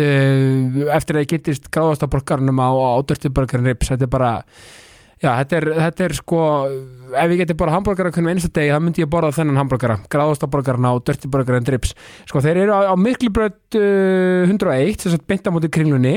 eftir að ég getist gráðastaborgarnum á, á Burger and Ribs, þetta er bara já, þetta er, þetta er sko ef ég geti bara hambúrgara hvernig einsta degi þá myndi ég borða þennan hambúrgara, gráðastaborgarna og Dirty Burger and Ribs, sko þeir eru á, á Miklubröð uh, 101 þess að beinta mútið kringlunni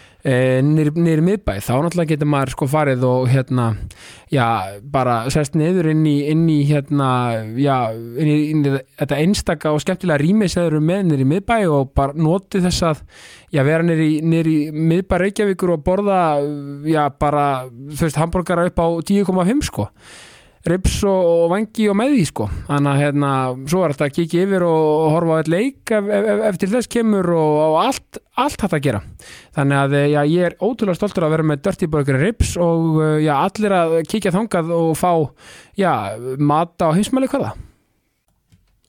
nýri, nýri miðbæ þá náttúrulega getur maður sko farið og hérna já, bara sest niður inn í, inn í hérna já, inn í, inn í þetta einstaka og skemmtilega rými sem eru með nýri miðbæ og bara noti þess að já, vera nýri, nýri miðbæ Reykjavíkur og borða já, bara, þú veist, hambúrgara upp á 10,5 sko rips og, og vangi og með því sko. Þannig að hérna, svo er þetta að kíkja yfir og horfa á eitt leik ef, ef, eftir þess kemur og, og allt allt hægt að gera. Þannig að já, ég er ótrúlega stoltur að vera með Dirty Burger rips og já, allir að kíkja þangað og fá já, mata og heimsmæli hvaða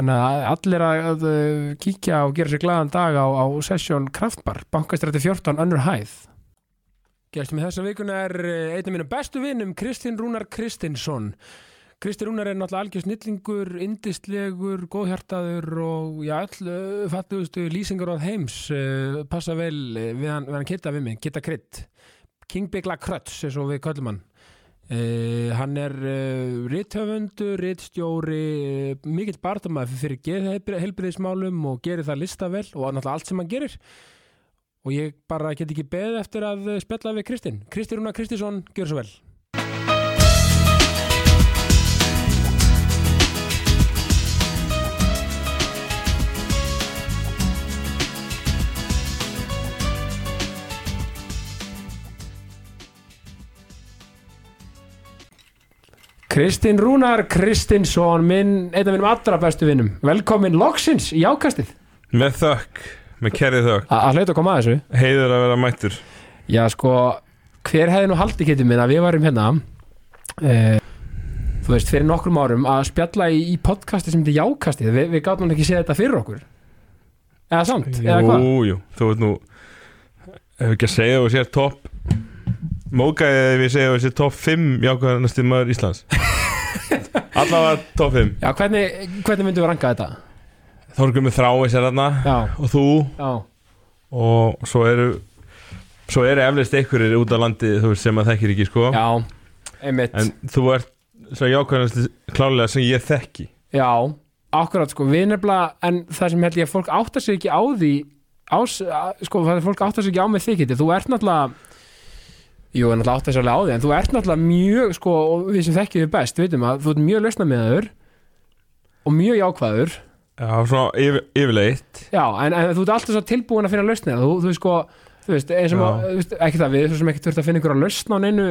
þannig að allir að kíkja og gera sér glaðan dag á, á sessjón Kraftbar, bankastrætti 14 önnur hæð. Gæstum í þessa vikuna er einn af mínum bestu vinnum Kristinn Rúnar Kristinsson. Kristinn Rúnar er náttúrulega algjör snillingur indistlegur, góðhjartaður og já, all fattuðustu lýsingar á heims passa vel við hann, hann kitta við mig, kitta krydd. King Bigla Kröts, eins og við kallum hann Uh, hann er uh, rithöfundur, rithstjóri uh, mikill barndamæð fyrir geðhelbriðismálum og gerir það listavel og náttúrulega allt sem hann gerir. Og ég bara get ekki beð eftir að spjalla við Kristinn. Kristi Rúna Kristinsson, gjör svo vel Kristinn Rúnar Kristinsson minn, einn af minnum allra bestu vinnum velkomin loksins í ákastið. Með þökk, með kerrið þökk. Að hlauta að koma að þessu. Heiður að vera mættur. Já sko, hver hefði nú haldið getur minn að við varum hérna uh, þú veist, fyrir nokkrum árum að spjalla í, í podcasti sem þetta er jákastið? Vi, við gátum ekki séð þetta fyrir okkur. Eða samt, eða hvað? Jú, jú, þú veit nú Ef ekki að segja og sér topp Mókaðið ef ég segja sér topp 5 jákvæðanastir maður Íslands. Allavega topp 5 Já, hvernig, hvernig myndum við ranka þetta? Þorgur með þrái sér þarna Já, og þú. Já, og svo eru svo eru eflist einhverjir út á landi þú veist sem að þekkir ekki sko. Já einmitt. En þú ert svo jákvæðanasti klálega sem ég þekki. Já, akkurat sko, við nefnilega en það sem held ég að fólk áttar sig ekki á því að, sko, það er fólk áttar sig ekki á með þykiti, þú ert náttúrulega Jú, er náttúrulega áttar sig alveg á því en þú ert náttúrulega mjög, sko, og við sem þekkjum við best, veitum að þú ert mjög lausna með þur og mjög jákvæður. Já, svona yfir, yfirleitt. Já, en, en þú ert alltaf svo tilbúin að finna lausnir þú, þú veist sko, þú veist, eins og þú veist, ekki það við, þú sem ekki þurft að finna ykkur að lausna á neinu,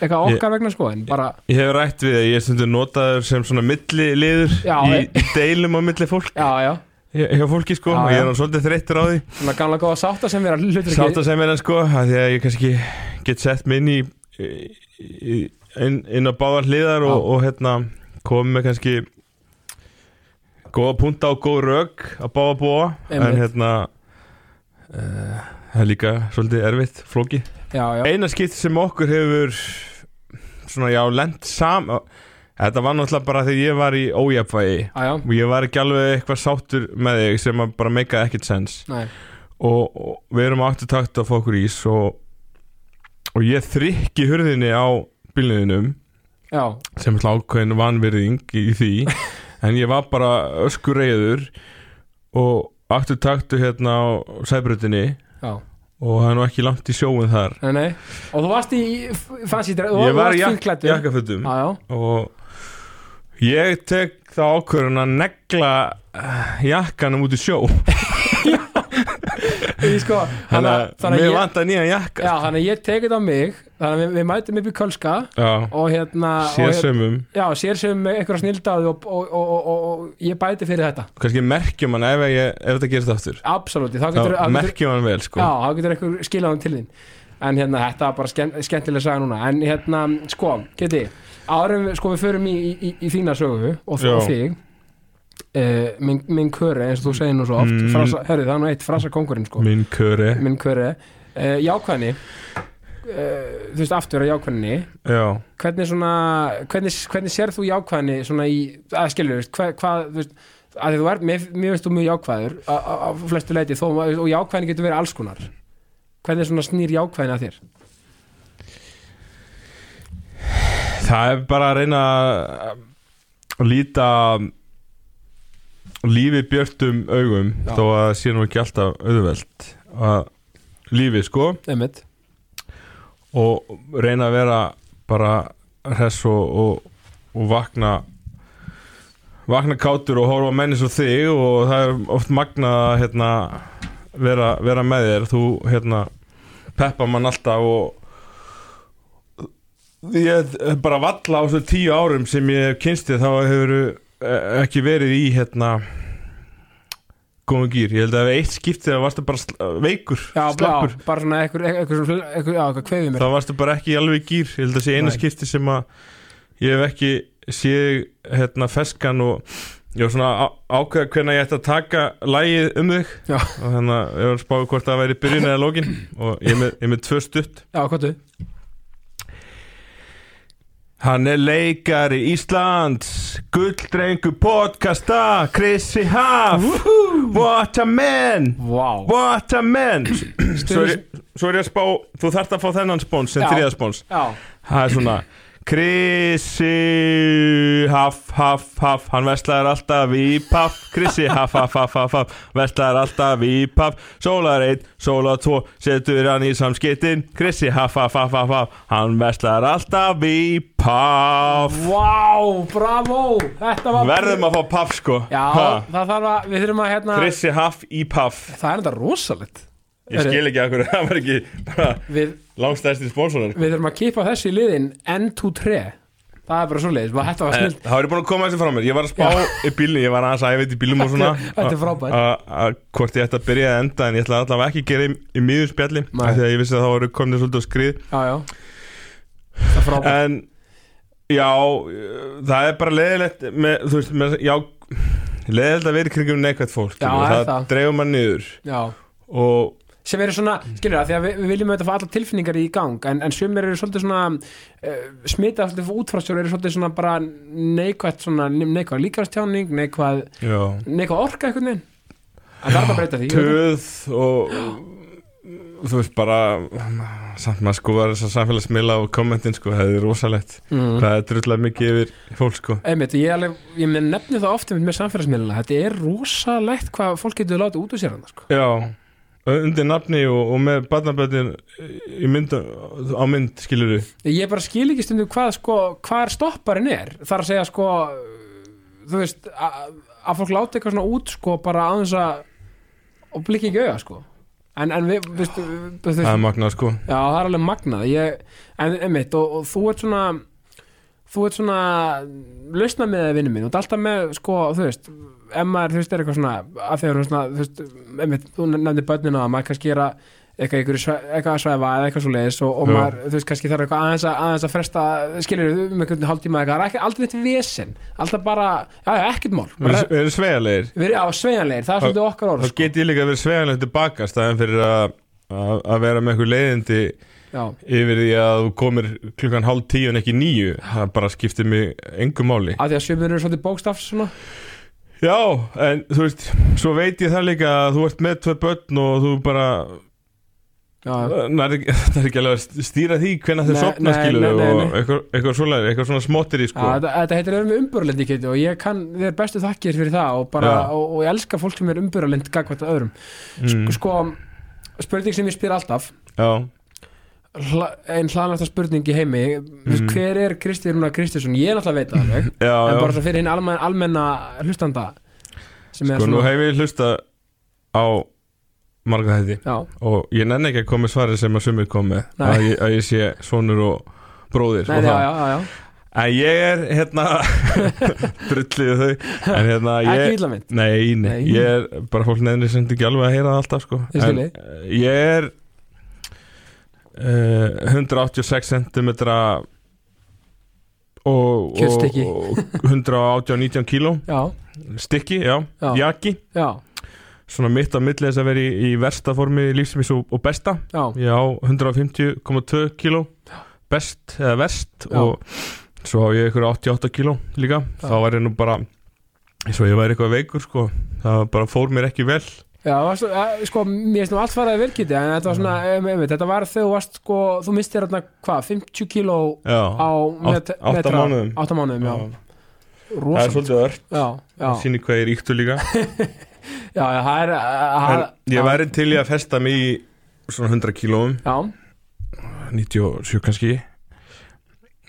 eitthvað okkar vegna sko, en bara, Ég hef rætt við að ég er stundur notaður sem svona milliliður í, í deilum á milli fólk já, já hjá fólki sko. Og ég er nú svolítið þreyttur á því. Svona gamla góða sátta sem vera hlutur Sátt að segja mér en sko að því að ég kannski get sett mig inn í, í inn, inn á báðar hliðar og, og hérna komið með kannski góða punta og góð rög að báða búa. En hérna uh, það er líka svolítið erfitt flóki já, já, eina skipt sem okkur hefur svona já lent sam þetta var náttúrulega bara þegar ég var í ójafvægi já, já, og ég var ekki alveg eitthvað sáttur með þig sem bara meikaði ekkert sens og, og við erum áttu takt að fá okkur ís og, og ég þrykki hurðinni á bílniðinum já, sem ákveðin vanvirðing í því. En ég var bara öskur reyður og áttu taktu hérna á sæbrutinni já, og það er nú ekki langt í sjóun þar. Nei, nei. Og þú varst í þú ég var í jak já, og ég tek þá ákvörðun að negla eh, jakkanum út í sjó. Sko þannig að mér að ég, vantar nýjan jakka. Þannig að ég tekið á mig þannig að við, við mætum upp í Kölska já, og hérna og, sér hérna- já, sér sem með einhverja snildaði og, og, og, og, ég bæti fyrir þetta. Kannski merkjum hann ef, ég, ef þetta gerist aftur. Absolutt, merkjum hann vel sko. Já, þá getur einhver skilað hann til þín. En hérna, þetta var bara skemmt, skemmtilega saga núna. En hérna, sko, geti Árum, sko, við förum í, í, í þína sögu Og, þig uh, minn, minn köri, eins og þú segir nú svo oft Mm. frasa, Herri, það er nú eitt frasa kongurinn, sko. Minn köri Minn köri uh, Jákvæðni. uh, Þú veist, aftur að jákvæðni já, Hvernig svona Hvernig, hvernig sér þú jákvæðni svona í Að skilur, hvað, hvað þú veist að þú er, mér, veist þú mjög jákvæður á, á, á flestu leiti, þó, og jákvæðin getur verið alls konar. Hvernig svona snýr jákvæðin að þér? Það er bara að reyna að líta lífi björtum augum Já. þó að það sé nú ekki alltaf auðvelt að lífi sko. Einmitt. Og reyna að vera bara hress og, og, og vakna vakna kátur og horfa á menni svo þig og það er oft magna að hérna, vera, vera með þér. Þú hérna, peppa mann alltaf og ég hef bara valla á þessu tíu árum sem ég hef kynstið þá hefur ekki verið í hérna góðum gýr, ég held að ef eitt skiptið það varstu bara sl veikur, Já, slappur. já, bara svona eitthvað, eitthvað, eitthvað, eitthvað, kveðið mér. Þá varstu bara ekki alveg gýr ég held að sé eina Nei. skipti sem að ég hef ekki séð hérna feskan og ég var svona ákveða hvernig ég ætti að taka lægið um þig. Já. og þannig að ég var spáði hvort það væri byrjun eða lókin og ég er með, ég með tvö stutt. Já, hvað þú? Hann er leikari Íslands. Gulldrengu podcasta Chrissy Huff What a man! Vá What a man! Svo er, svo er ég að spá Þú þarft að fá þennan spóns sem þriðaspóns Það er svona Chrissy Huff, Huff, Huff Hann vestlaður alltaf í paff Chrissy Huff, Huff, Huff, Huff, Huff Vestlaður alltaf í paff Sólar 1, sólar 2 Setur hann í samskiptin Chrissy Huff, Huff, Huff, Huff, Huff Hann vestlaður alltaf í paff vá, bravo Þetta var Verðum að fá paff sko Já, Ha. það þarf að, við þurfum að hérna Chrissy Huff í paff Það er þetta rosalegt Ég skil ekki að hverju það var ekki bara Við, langstæðstir spónsonar við þurfum að kippa þessu í liðin N2-3 Það er bara svoleiðis, bara þetta var snill Það var ég búin að koma þessi frá mér. Ég var að spá í bílni, ég var aðeins að æfa í bílum og svona. Þetta er frábært. að- að Hvort ég ætti að byrja að enda En ég ætla allavega ekki að gera í, í miður spjalli Nei. af Því að ég vissi að það voru komin svolítið á skrið. Já, já. Það er frábært. En já, það er bara leðilegt með, Þú veist, með, já Leðilegt að vera í kringum neikvægt fólk Já, Það það. dreifur mann niður. Já. Og sem eru svona, skilur það, því að við, við viljum auðvitað fá allar tilfinningar í gang, en, en sumir eru svolítið svona uh, smita svolítið útfrástur eru svolítið svona bara neikvætt svona neikvæð líkastjáning, neikvæð já. neikvæð orka einhvern veginn. En það er bara að breyta því Töð og þú veist bara samt maður sko var þess að samfélagsmiðla og kommentin sko, það er rosalegt. Mm. hvað er drullega mikið yfir fólk sko. Einmitt, ég, alveg, ég með nefni það ofta með samfélagsmiðluna þetta er rosalegt hvað fólk getur látið út úr sér hann sko. Já, undir nafni og, og með barnaböndin í mynd, á mynd skilur við ég bara skil ekki stundum hvað sko, hvað stopparinn er. Þar að segja sko þú veist að, fólk láti eitthvað svona út sko bara aðeins að og blikki ekki auga sko. En, en við, við, við, við, Það er magnað sko. Já, það er alveg magnað. Ég, en, einmitt, og, og þú ert svona þú ert svona lausna með það vinnu minn, þú ert alltaf með sko, þú veist, ef maður, þú veist, er eitthvað svona að þegar svona, þú veist, einmitt þú nefndir börnina að maður kannski er að eitthvað, eitthvað, að svæfa eða eitthvað svo leiðis og, og Já. maður, þú veist, kannski þarf eitthvað aðeins að, aðeins að fresta, skilur við um einhvern hálftíma eitthvað, það er aldrei neitt vesen. Alltaf bara, já, já, ekkert mál. Við erum- sveigjanlegir. Við erum á sveigjanlegir, það er svolítið okkar orð Þá get ég líka verið sveigjanleg tilbaka staðan fyrir að, að, að vera með eitthvað leiðindi já, yfir því að þú komir klukkan hálf tíu en ekki níu. Það bara skiptir mig engu máli. Af því að sömur eru svolítið bókstafs svona Já, en þú veist svo veit ég það líka að þú ert með tvö börn og þú bara já, það er ekki, er alveg að stýra því hvenær þau sopna nei, og eitthvað, eitthvað svoleiðir, eitthvað svona smottir í sko. þetta, þetta heitir að með umbúralendi kiti og ég kann þér bestu þakkir fyrir það og, bara, og, og ég elska fólk sem er umbúralend gagvært að öðrum. Mm, sko, spurning sem ég spyr alltaf. Já, hla, ein hlaðnasta spurning í heimi. Mm. Hver er Kristi Rúna Kristinsson? Ég er náttúrulega veit það alveg já, en já. bara svo fyrir hinn almenna, almenna hlustanda Sko nú svona hef ég hlusta á marga þætti já, og ég nenni ekki að koma með svarið sem að sumir kom með Nei. að ég, að ég sé sonur og bróðir nei, og já, það. já. En ég er hérna drullið þau. En hérna ég Nei, nei, ég er bara fólk nefnir sem ekki alveg að heyra það alltaf sko. En ég er 186 cm og, og, Kjötstykki. og 118-19 kíló. Já, já, jaki. Já, svona mitt á milli þess að vera í, í versta formi lífsmis og, og besta. Já, ég á 150,2 kíló. Best eða verst og svo á ég ykkur 88 kíló líka. Þá var ég nú bara eins og ég væri eitthvað veikur sko það bara fór mér ekki vel já varst, að, sko, mér finnst nú allt faraði velkiti en þetta var svona, um, um, þetta var þegar þú varst sko, þú mistir hérna, hvað, 50 kíló já, á met, átta metra, mánuðum. átta mánuðum, já, það er svolítið ört. Já, já, sýnir hvað ég er íktu líka. Já, já, það er að- ég væri til í að festa mig í svona 100 kílóum. Já, 97 kannski.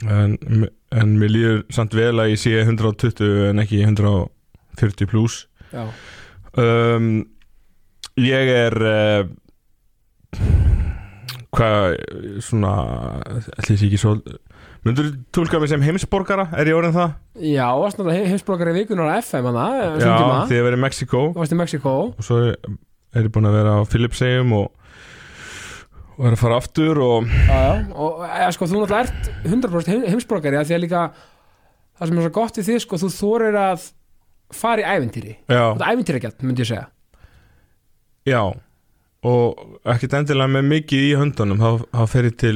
En, en mér líður samt vel að ég sé 120 en ekki 140 pluss já, um, ég er uh, hvað svona ætli ég ekki svo myndur þú tólka mig sem heimsborgara? Er ég orðin það? já, náttúrulega heimsbrókari vikunar á FM hana, já, því að vera í Mexiko þú varst í Mexiko og svo er ég búin að vera á Philipsheim og, og er að fara aftur og já, já, og eða, sko, þú náttúrulega ert 100% heim, heimsbrókari af því að líka það sem er svo gott í því, sko, þú þorir að fara í þetta er æventýragjart, myndi ég segja já og ekkert endilega með mikið í höndunum þá, fer ég til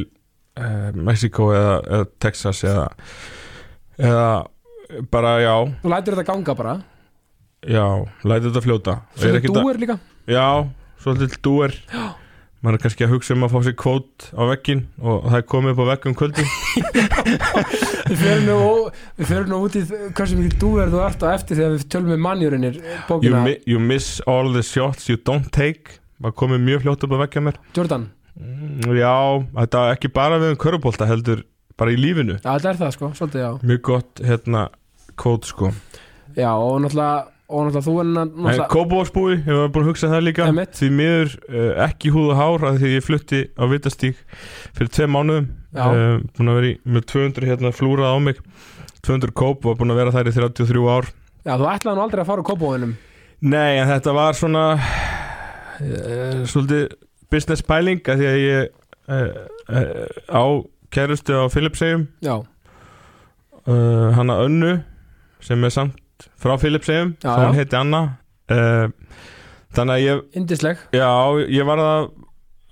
uh, Mexiko eða, eða Texas eða, eða bara já. Þú lætur þetta ganga bara. Já, læti þetta fljóta. Og ég er svo ekkert þú að- er líka. Já, svolítið dúer maður er kannski að hugsa um að fá sér kvót á veggin og það er komið upp á veggum kvöldi við förum nú, við förum nú út í hversu dúver þú ert á eftir þegar við tölum með mannjúrinir you, bókina. Mi you miss all the shots you don't take. Maður komið mjög fljótt upp á veggja mér. Jordan, Mm, Já, þetta er ekki bara við um körubólta heldur bara í lífinu. Já þetta er það sko, svolítið já. Mjög gott hérna kvót sko. Já og náttúrulega, og náttúrulega þú er náttúrulega kópavórsbúi, ég var búin að hugsa það líka Einmitt. því miður uh, ekki húð og hár að því ég flutti á Vitastík fyrir tvei mánuðum. Uh, búin að vera í, með 200 hérna flúrað á mig. 200 kóp og búin að vera þær í 33 ár. Já þú ætlaði nú aldrei að fara á kópóinum Nei, en þetta var svona uh, svolítið business pæling að því að ég á kærustu á Philipsheim já, hana Önnu sem er samt frá Philipsheim þá hann heiti Anna. Uh, þannig að ég indisleg já, ég var að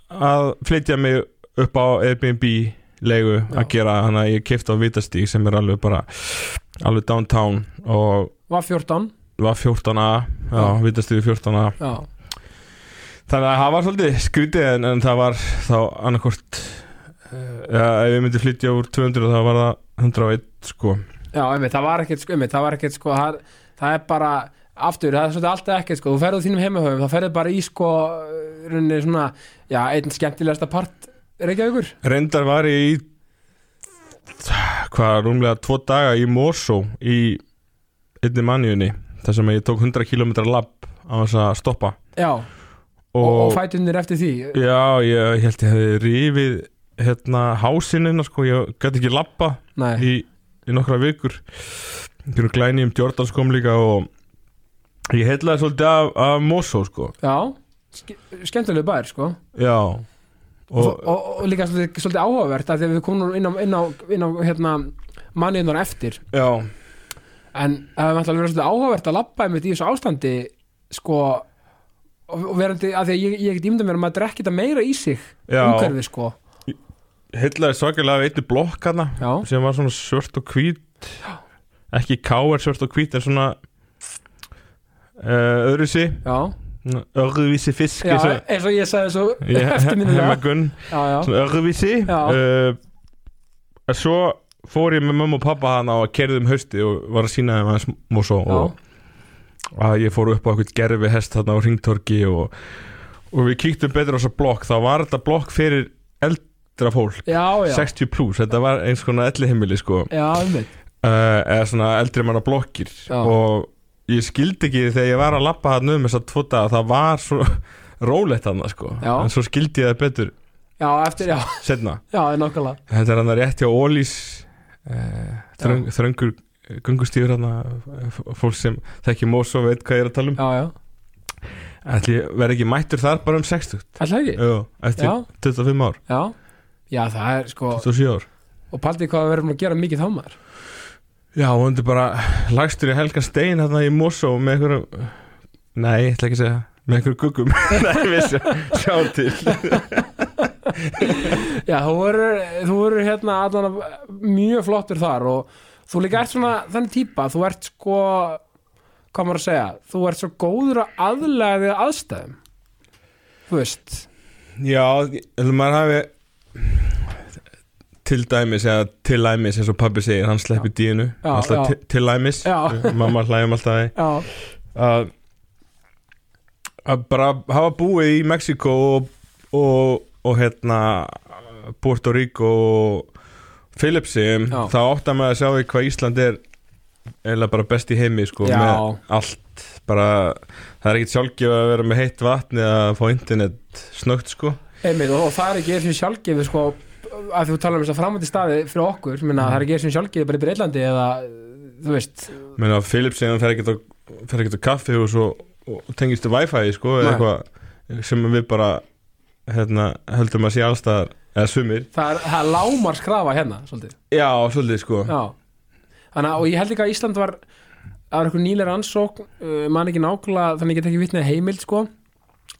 að flytja mig upp á Airbnb leigu Já. að gera. Þannig að ég kipti á Vitastík sem er alveg bara alveg downtown og var 14 var 14a já. Vitastík 14a já, Þannig að það var svolítið skrítið en, en það var þá annarkort ja, ef ég myndi flytja úr 200 þá var það 101 sko Já, einmitt, það var ekkert sko, einmitt, það var ekkert sko, það, það er bara aftur, það er svolítið alltaf ekkert sko, þú ferðu þínum heimahöfum, það ferðu bara í sko rauninni svona, já, einn skemmtilegasta part Reykjavíkur. Reyndar var ég í hvað, rúmlega tvo daga í Mosó í einni manniunni þar sem ég tók 100 km lapp á þess að stoppa. Já, og, og, og, fætunir eftir því? Já, ég held ég hefði rífið hérna hásinina sko, ég gæti ekki lappa í, í nokkra vikur. Einhverjum glæni um Jordans kom líka og ég heitlaði svolítið af, af Mosó sko. Já, ske- skemmtilegu bær sko. Já. Og, og, og, og líka svolítið, svolítið áhugavert að við komum inn á, inn á, inn á hérna, manniðunar eftir. Já, en það er alltaf svolítið áhugavert að labba einmitt í þessu ástandi sko og, verandi, að því að ég, ég get ímynda mér að maður drekki þetta meira í sig já. umhverfi sko heitlaði svakalega af einni blokk hana já, sem var svona svört og hvít. Ekki káar svört og hvít en svona uh, öðruvísi já, öðruvísi fisk eins og- eins og ég sagði svo já, svona öðruvísi uh, en svo fór ég með mömmu og pappa hana og kerði um hausti og var að sína þeim aðeins músó já, og að ég fór upp á eitthvað gerfi hest þarna á ringtorki og, og við kíktum betur á þessa blokk. Þá var þetta blokk fyrir eldra fólk. Já, já, 60 plus, þetta var eins konar elli heimili sko. Já, uh, eða svona eldri manna blokkir. Og ég skildi ekki þegar ég var að lappa hann um þess að tvo daga það var svo rólegt hann sko. En svo skildi ég það betur já, eftir, já, setna já, nákvæmlega. Þetta er hann að rétt hjá Ólís uh, þröng, þröngur gungustífur hann fólk sem þekki mós og veit hvað ég er að tala um. Já, já, ég verði ekki mættur þar bara um 60 alltaf ekki? Jú, eftir Já. 25 ár, já, já, það er sko 27 ár. og paldið hvað við verðum að gera mikið þá maður? Já, og er bara lagstur í Helga Stein hérna í Mosó með einhverjum Nei, ég ætla ekki að segja með einhverjum guggum Nei, við sjá, sjá til. Já, þú verður, þú verður hérna allan mjög flottur þar og þú líka ert svona þannig típa, þú ert sko hvað maður að segja, þú ert svo góður að aðlega við aðstæðum. Þú veist. Já, að maður hafi til dæmis eða til læmis eins og pabbi segir, hann sleppi dínu alltaf til, Já. mamma hlægjum alltaf að að bara hafa búið í Mexiko og, og, og hérna Puerto Rico og Philipsum, Já. þá átt að maður að sjá því hvað Ísland er eða bara best í heimi sko, með allt. Bara, það er ekkit sjálfgjöf að vera með heitt vatn eða að fá internet snögt sko. Einmitt, og, það er ekki eins og sjálfgefið sko að þú tala um þess að framöndi staði fyrir okkur, minna, það er ekki eins og sjálfgefið bara í Breitlandi eða, þú veist. Menn að Philipsum fer ekkit á, á kaffihús og, og tengist til Wi-Fi sko, eða eitthvað sem við bara hérna, höldum að sé allstaðar eða sumir. Það er, það er lámar skrafa hérna, svolítið. Já, svolítið sko. Já, þannig að, og ég held ekki að Ísland var það var eitthvað nýlega rannsókn uh, man ekki nákvæmlega, þannig ég get ekki vitnið heimild sko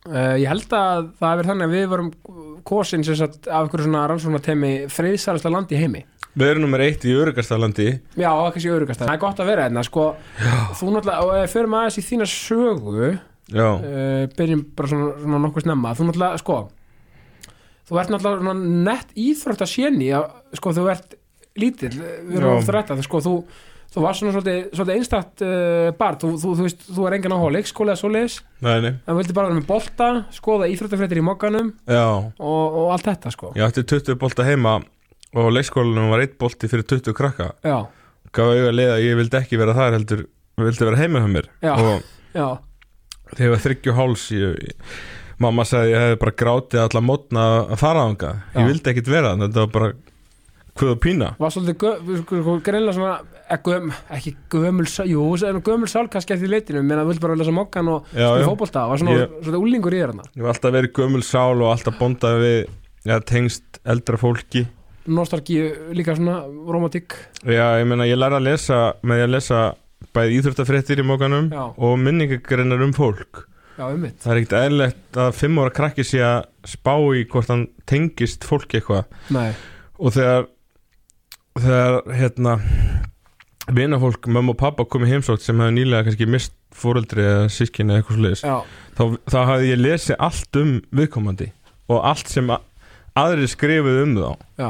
uh, ég held að það verið þannig að við vorum kosin sem sagt af eitthvað svona rannsóknartemi friðsælasta land í heimi. Við erum nummer eitt í örugastaflandi Já, kannski örugast það er gott að vera hérna sko. Þú náttúrulega, og ef við förum aðeins í þína sögu. Já, uh, byrjum bara svona, svona nokkuð snemma. Þú náttúrulega, sko þú ert náttúrulega nett íþrótt að séni sko, þú ert lítill. Við erum Já. ofta rætt að sko, þú, þú var svona svolítið, svolítið einstakt uh, barn, þú, þú, þú veist, þú er engan á leikskóla eða svoleiðis, nei, nei. En vildi bara vera með bolta skoða íþróttafréttir í mokkanum Já, og, og allt þetta, sko. Ég átti 20 bolta heima og leikskólanum var eitt bolti fyrir 20 krakka. Já, Gaf auðvitað leið að ég vildi ekki vera þar heldur vildi vera heima hjá mér. Já. og já, þegar ég var þryggju háls ég, ég, mamma sagði að ég hefði bara grátið alla mótna að fara ánga Já. ég vildi ekkit vera, þetta var bara hvað að pína. Var svolítið gö- sko, greinlega svona göm, ekki gömul, jú, gömul sál kannski eftir leitinu, menn að vildi bara lesa mokkan og spila já. fótbolta, var svona Ég- svolítið úlingur í þér hérna ég var alltaf verið gömul sál og alltaf bondað við ja, tengst eldra fólki. Nostalgíu, líka svona romantík. Já, ég meina, ég læra að lesa með að lesa bæði íþróttafréttir í mókanum Já. og minningagreinar um fólk. Já, ummitt Það er ekkert eðlilegt að fimm ára krakki sé að spá í hvort hann tengist fólki eitthvað. Og þegar þegar hérna vinafólk, mamma og pappa komið heimsótt sem hefði nýlega kannski mist fóreldri eða sískinni eða eitthvað sliðis já, þá, þá hafði ég lesið allt um viðkomandi og allt sem a- aðrir skrifuð um þá. Já.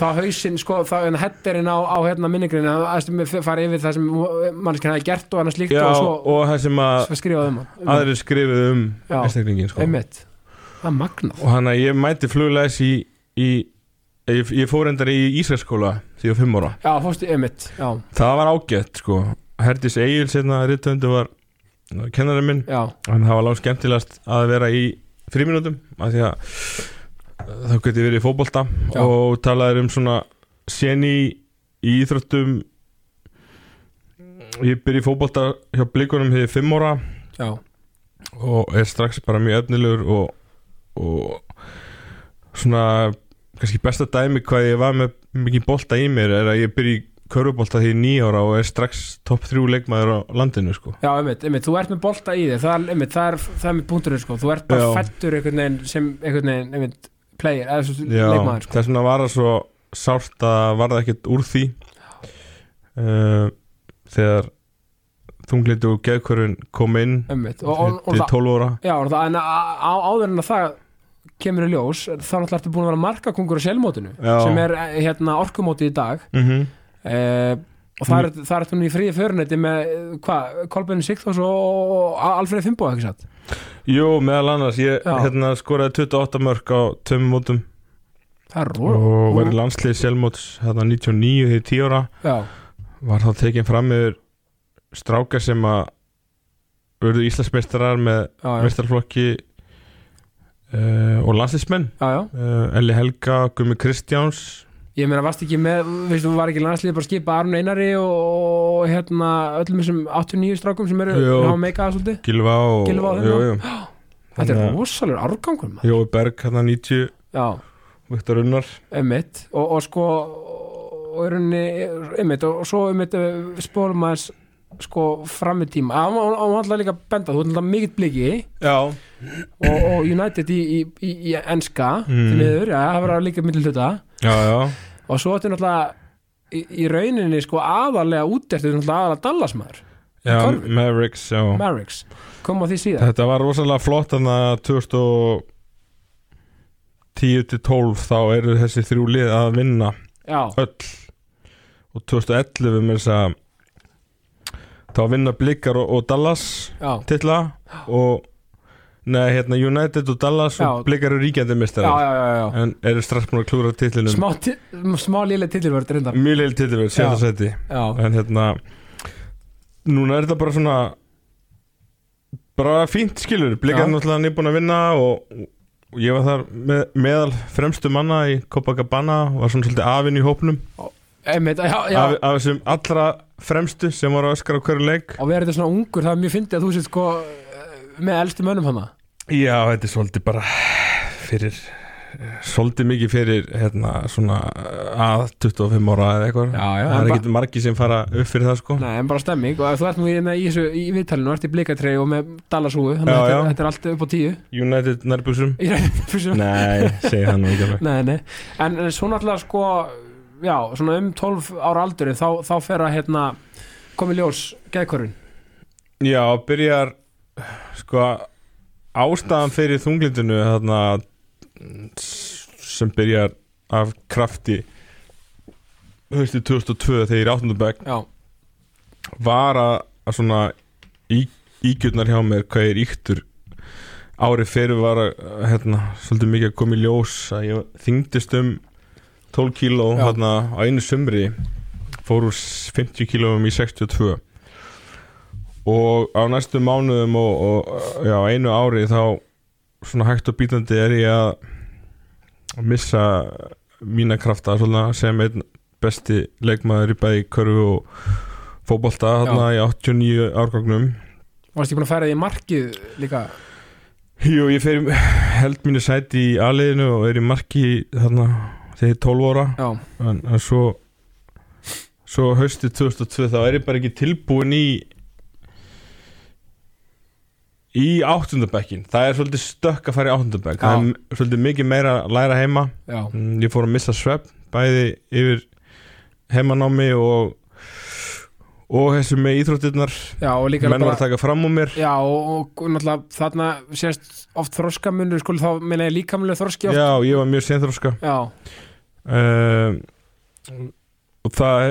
Þá hausinn, sko, þá en hetterinn á, á hérna minningrinu, að fara yfir það sem mannskjana hefði gert og annars líkt Já, og svo, og það sem að svo skrifaði um um aðrir skrifuð um einstaklingin sko. það er og hann að ég mæti flugleis í, í ég, ég fór endar í Ísraelskóla því var fimm ára. Já, fórstu, já, það var ágætt sko. Herdís Egil sérna rittöndi var kennarinn minn. Já, en það var langt skemmtilegast að vera í fríminútum af því að þá geti verið í fótbolta Já. og talaður um svona seni í íþróttum. Ég byrja í fótbolta hjá blikunum er fimm ára já, og er strax bara mjög efnilegur og, og svona kannski besta dæmi hvað ég var með mikið bolta í mér er að ég byrja í körfubolta því nýjára og er strax topp þrjú leikmaður á landinu sko. Já, einmitt, einmitt þú ert með bolta í þig, það einmitt, það er, það er með punkturinn, sko, þú ert bara Já. fættur einhvern veginn sem, einhvern veginn, einmitt player, eða svo Já, leikmaður, sko. þess vegna var það svo sárt að var það ekkert úr því uh, þegar þunglindi og geðkvörun kom inn. Einmitt, og, og, og til það 12 ára. Já, og það, en áður en að það kemur í ljós, þá náttúrulega ertu búin að vera markakongur á selmótinu, Já. sem er eh, hérna orkumóti í dag. Mm -hmm. eh, og það er, það er ertu nú í fríði föruneti með, eh, hvað, Kolbeinn Sigþós og, Alfreð Fimbo, ekki satt? Jú, meðal annars ég hérna, skoraði 28 mörg á tveimum mótum. Og var í landslið sjálfmóts hérna 99 þegar 10 ára. Já, var þá tekinn fram yfir strákar sem að verðu Íslandsmeistarar með meistarflokki uh, og já. uh, Elli Helga, Gummi Kristjáns Ég meina, varst ekki með, veistu, var ekki landslið bara skipa Arn Einari og, og hérna öllum þessum 89 strákum sem eru Jú. hafa meikað svolítið Gilva og Gylfa og jú, já. jú. Þetta er árgangur maður Jói Berg hérna 90 Já, Viktor Unnar og, og sko og og svo einmitt eh, spólum aðeins sko fram í tíma. Hann var alltaf líka að benda, þú ert alltaf mikill bliki. Og, og United í, í, í, í enska Mm. miður, já, það var líka middil hluta. Já, já. Og svo þetta náttúrulega í, í rauninni sko aðalega úteftir náttúrulega aðalega Dallasmaður, Já. Mavericks, já. Mavericks. Kom á því síðan Þetta var rosalega flott þannig að 2010 til 12 þá eru þessi þrjú lið að vinna Já, öll. Og 2011 með þess að þá vinna Blikkar og, og Dallas já, titla. Og neða hérna United og Dallas Já. og Blikkar eru ríkjandi mistarar en eru strax búin að klúra titlinum. Smá, smá léleg tilverð reyndar. Mjög leil titilverð, Já. setja seti en hérna núna er þetta bara svona bara fínt skilur Blikkar er náttúrulega nýbúin að vinna og, og ég var þar með, meðal fremstu manna í Copacabana og var svona svolítið afinn í hópnum. Af þessum allra fremstu sem voru að öskara á hverju leik. Og verður þetta svona ungur, það er mjög fyndið að þú sétt sko með elstu mönnum hana Já, þetta er svolítið bara fyrir svolítið mikið fyrir hérna svona að 25 ára eða eitthvað. Já, já, það er ekki margir sem fara upp fyrir það sko. Nei, en bara stemming og þú ert nú í, í, í viðtalinu, ert í blikatrey og með dalasúgu, þannig að þetta, þetta er allt upp á tíu. United nærbúsum Nei, segi það nú ekki alveg. Nei, nei. En, en svo náttúrulega sko já, svona um 12 ára aldurinn þá, þá fer að hérna komi ljós geðkörfin Já, byrjar sko ástæðan fyrir þunglindinu þarna sem byrjar af krafti höstu 2002 þegar ég er áttundabæk var að, að svona í, ígjurnar hjá mér hvað ég er íktur árið fyrir var að hérna, svolítið mikið að koma í ljós að ég þyngdist um 12 kíló hérna, á einu sumri fór úr 50 kílóum í 62 og á næstu mánuðum og, og já, einu ári þá svona hægt og bítandi er ég að missa mína krafta svona, sem einn besti leikmaður í bæði körfu og fótbolta þarna í 89 árgangnum varst ég búin að færa því markið líka? Jú, ég fer held mínu sæti í aðliðinu og er í marki þarna þegar ég er 12 ára. Já, en, en svo svo haustið 2002 þá er ég bara ekki tilbúin í í áttundabekkin. Það er svolítið stökk að fara í áttundabekk. Það er svolítið mikið meira að læra heima. Já, Mm, ég fór að missa svepp bæði yfir heimanámi og og þessu með íþróttirnar. Menn var að taka fram úr mér. Já, og, og náttúrulega þarna sést oft þroskamunur, sko, þá meina ég líkamlega þroski oft. já, ég var mjög senþróska Já, uh, og það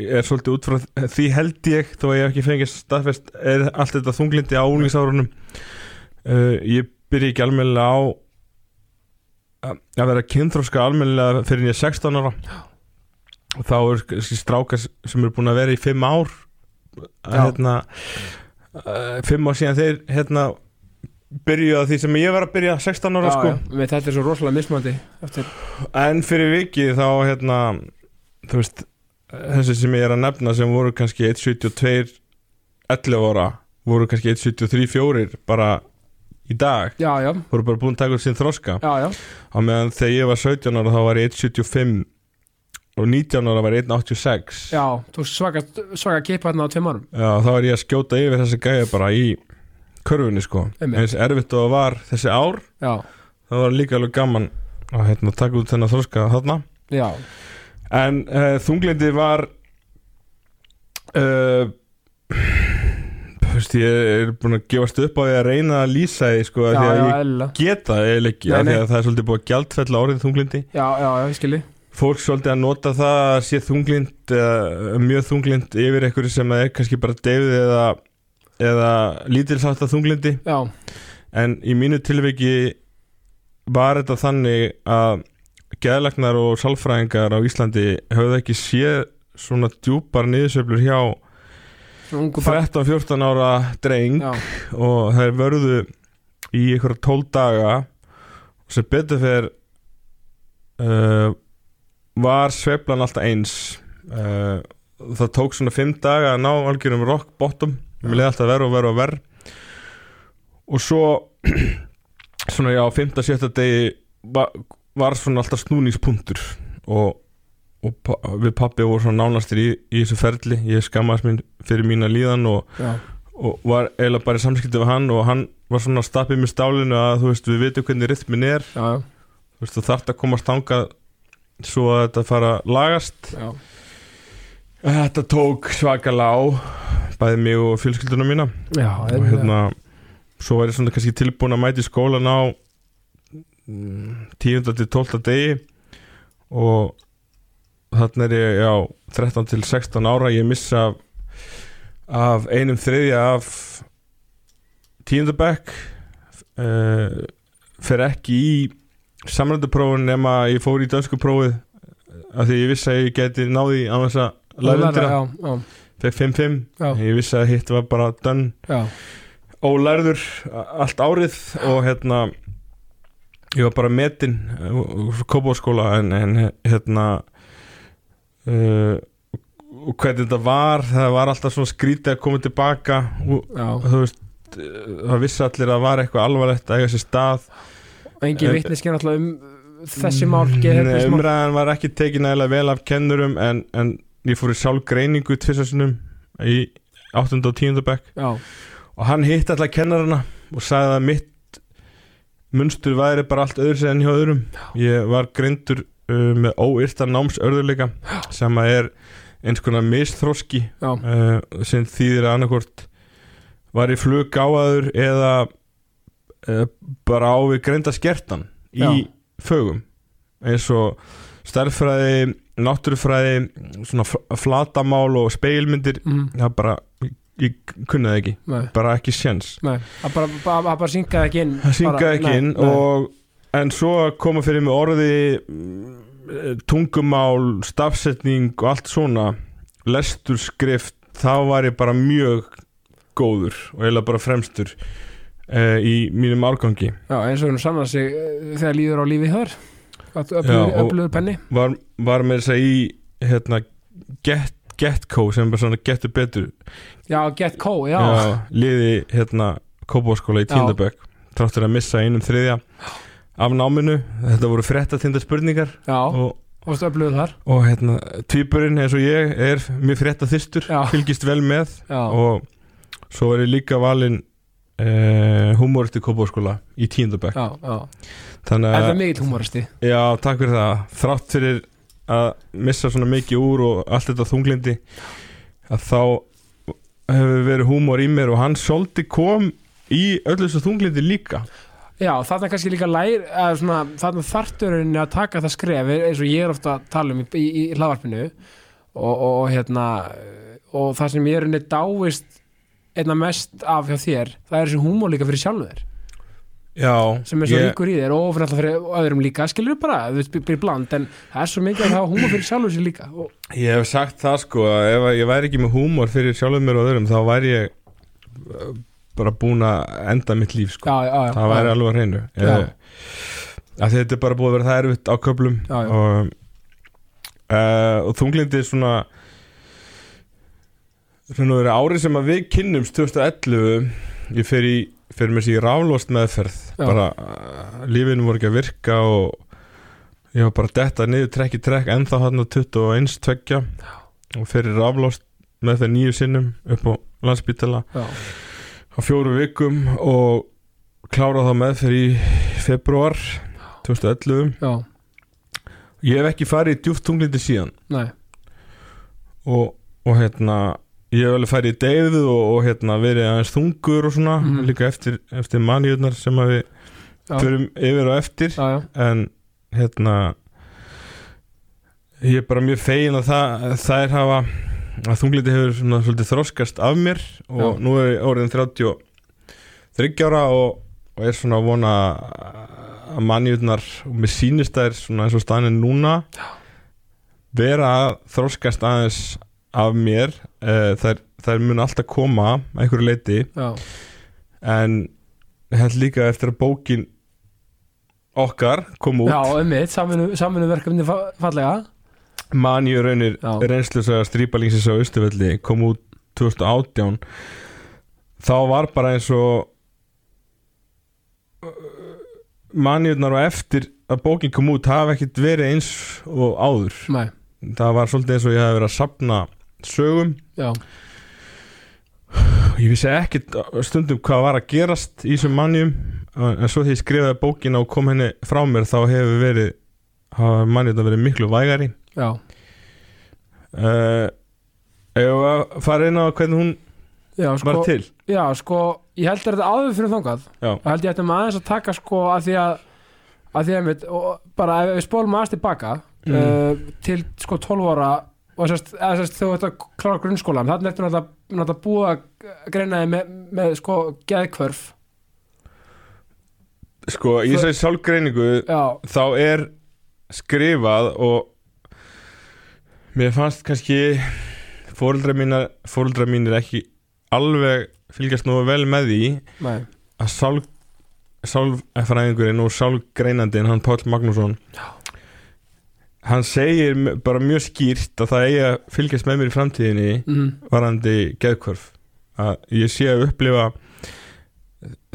er svolítið út frá því held ég þó að ég hef ekki fengið staðfest er allt þetta þunglindi á úlingsárunum uh, ég byrja ekki almennilega á að vera kynþróska almennilega fyrir er 16 ára og þá er strákar sem eru búin að vera í 5 ár að, Já. hérna, uh, 5 ár síðan þeir hérna byrjuðu að því sem ég var að byrja 16 ára já, sko. já, þetta er svo rosalega mismandi eftir, En fyrir vikið þá hérna þú veist þessi sem ég er að nefna sem voru kannski 1.72 11 ára voru kannski 1.73 4 bara í dag. Já, já, voru bara búin að taka út sín þroska. Já, já, á meðan þegar ég var 17 ára þá var ég 1.75 og 19 ára var ég 1.86 já Þú svaka, svaka kipa hérna á tveim árum. Já, þá var ég að skjóta yfir þessi gæja bara í körfunni sko. Eins erfitt og var þessi ár Já, það var líka alveg gaman að hérna, taka út þennan þroska þarna. Já, En uh, þunglindi var uh, ég er búin að gefast upp á því að reyna að lýsa því sko, já, því að ég geta eiginlega ekki Nei, nei. að það er svolítið búið að gjaldfella orðið þunglindi Já, já, já, ég skilji Fólk svolítið að nota það að sé þunglind eða mjög þunglind yfir einhverju sem er kannski bara deyfið eða, eða lítilsátt að þunglindi Já, en í mínu tilviki var þetta þannig að geðlagnar og sálfræðingar á Íslandi höfðu ekki séð svona djúpar niðursöflur hjá svona ungu barn. 13-14 ára dreng Já, og þeir vörðu í einhverja 12 daga. Og sem betur fyrir uh, var sveiflan alltaf eins. Uh, það tók svona 5 daga að ná algjörum rock bottom mér leiði alltaf verð og verð og verð og svo svona já, 5-7 degi var, var svona alltaf snúningspunktur. Og, og við pappi voru svona nánastir í, í þessu ferli. Ég skammaðist mín fyrir mína líðan og og var eiginlega bara í samskipti við hann. Og hann var svona að stappið með stálinu að þú veist við vitum hvernig rytmin er. Já, þú veist þú þarft að komast þangað svo að þetta fara lagast. Já. Þetta tók svakalega á bæði mig og fjölskylduna mína Já, og hérna svo var ég svona kannski tilbúin að mæti skólan á mm, 10. til 12. degi og þarna er ég já 13 til 16 ára ég missa af, af einum þriðja af tíundabæk uh, fer ekki í samrænduprófun nema ég fór í dönsku prófið af því ég vissi að ég geti náði á þess að læra undir það. Já, já, fekk 5-5 já, ég vissi að hitt var bara dönn já, ólærður allt árið og hérna ég var bara metinn kópáskóla en, en hérna uh, og hvernig þetta var það var alltaf svona skrítið að koma tilbaka. Og þú veist það vissi allir að það var eitthvað alvarlegt að eiga sér stað. Og engin En- vitneskja náttúrulega um þessi mál, umræðan var ekki tekin nægilega vel af kennurum en, en ég fór í sjálf greiningu tvisarsinum í 8. og 10. bekk Já, og hann hitt alltaf kennarana og sagði að mitt munstur væri bara allt öðru sér enn hjá öðrum ég var greindur uh, með óyrta námsörðuleika sem að er eins konar misþróski já, uh, sem þýðir að annarkvort var í flug gáðaður eða uh, bara á við greinda skertan í Já. fögum eins og stærðfræði náttúrufræði svona fl- flatamál og speilmyndir mm, það bara, ég, það ekki nei, bara ekki sjens nei. Það bara, bara, bara syngaði ekki inn. það syngaði ekki inn nei. og, en svo koma fyrir mig orði mm, tungumál stafsetning og allt svona lestur skrift þá var ég bara mjög góður og eiginlega bara fremstur uh, í mínum árgangi Já, eins og hún sannar sig eh, þegar líður á lífi þar. Já, Öflugur, penni. var, var með þess að í hérna get, Getco sem er svona getur betur Já, Get Co, já. liði hérna Kópáskóla í Já. tíndabökk tráttur að missa einum þriðja af náminu, þetta voru fréttatinda spurningar Já, og, og öflugur þar. og hérna tvíburinn eins og ég er mjög Já. fylgist vel með Já, og svo er ég líka valinn uh, humoristi Kópáskóla í já. þannig Er það að, mikill humoristi? já, takk fyrir það þrátt fyrir að missa svona mikið úr og allt þetta þunglindi að þá hefur verið húmor í mér og hann svolítið kom í öllu þessu þunglindi líka Já, þarna er kannski líka lær að svona, þarna þarturinn að taka það skref eins og ég er ofta að tala um í, í, í hlaðvarpinu og, og, og hérna og það sem ég er unni dáist einna mest af hjá þér það er þessi húmor líka fyrir sjálfu þér. Já, sem er svo ég, líkur í þér og alltaf fyrir öðrum líka, skilur bara, þú veist, byrja bland en það er svo mikið að hafa húmor fyrir sjálfu sér líka. Og, ég hef sagt það sko að ef að ég væri ekki með húmor fyrir sjálfum mér og öðrum þá væri ég uh, bara búin að enda mitt líf sko. Já, já, já, það væri já, alveg að hreinu. Já. að þetta er bara búið að vera það erfitt á köflum Já, já. og, uh, og þunglindi er svona svona verið árið sem að við kynnumst 2011 ég fer í fyrir mér sér í rálost meðferð. Já. bara lífinu voru ekki að virka og ég var bara detta niður trekk í trekk ennþá hann á 21 tveggja. Og fyrir rálost meðferð nýju sinnum upp á landsbítala já, á fjóru vikum og klára þá meðferð í februar 2011 já, ég hef ekki farið í djúft tunglindi síðan. Nei. Og, og hérna ég hef alveg farið í deyðu og, og hérna verið aðeins þungur og svona Mhm. líka eftir, eftir manjurnar sem við Já. förum yfir og eftir já, já, en hérna ég er bara mjög fegin að það, það er hafa að þunglindi hefur svona svolítið þroskast af mér og Já. nú er ég orðin 33 ára og, og er svona að vona að mannjurnar og mér sýnist þær svona eins og staðin núna vera að þroskast aðeins af mér uh, þær, þær mun alltaf koma að einhverju leiti já, en held líka eftir að bókin okkar kom út. Já, samvinnu, samvinnu verkefni fallega. Mani og raunir Já. reynslusaga strípalingsins á Östufelli kom út 2018 þá var bara eins og maniurnar og eftir að bókin kom út hafa ekkert verið eins og áður. Nei, það var svolítið eins og ég hef verið að sapna sögum já, ég vissi ekkert stundum hvað var að gerast í þessum mannjum en svo því ég skrifaði bókina og kom henni frá mér þá hefur verið mannjurnar verið miklu vægari. Já. Uh, Ef að fara inn á hvernig hún Já, sko, var til? já, sko, ég held að þetta áður fyrir þangað. Já. og held ég ættum aðeins að taka sko að því að að því að og bara ef við spólum aðeins tilbaka Mm. uh, til sko 12 ára og sérst, sérst þú ert að klára grunnskólan þannig ertu náttúrulega, búið að greina þig með, með sko geðkvörf Sko, í þessari sjálfgreiningu já, þá er skrifað og mér fannst kannski mínar fóreldra mínir ekki alveg fylgjast nú vel með því nei, að sálf sálfræðingurinn og sálgreinandinn hann Páll Magnússon Já. Hann segir bara mjög skýrt að það eigi að fylgjast með mér í framtíðinni mm, varandi geðkvörf að ég sé að upplifa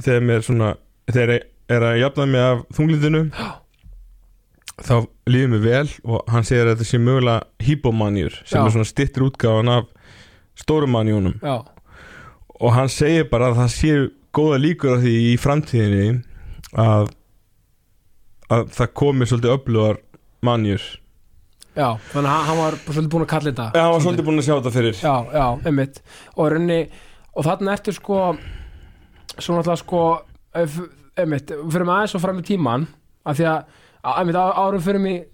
þegar mér svona þegar ég er að jafna mig af þunglindinu þá líður mér vel og hann segir að þetta sé mögulega hypomanjur sem Já. er svona stittur útgáfan af stórumanjunum já, og hann segir bara að það sé góða líkur á því í framtíðinni að að það komi svolítið öflugar manjur. Já þannig að hann- var svolítið búin að kalla þetta Já, hann var svolítið. búin að sjá þetta fyrir. Já, já, einmitt. Og raunni, og þarna ertu sko svo náttúrulega sko einmitt, fyrir með aðeins og fram í tíman af því að, að einmitt, árum fyrir mig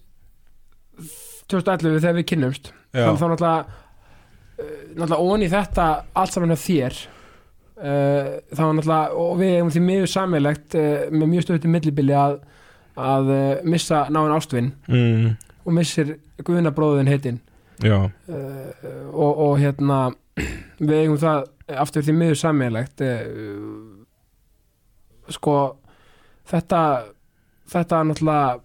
2011 þegar við kynnumst þannig þá náttúrulega ón í þetta allt saman hjá þér. Uh, þá náttúrulega og við hefum því miður sammeilegt uh, með mjög stöðutum millibili að að uh, missa náinn ástvinn mm, og missir guðnabróðin heitinn já, uh, og, og hérna við eigum það aftur því miður sammeilegt uh, sko þetta þetta náttúrulega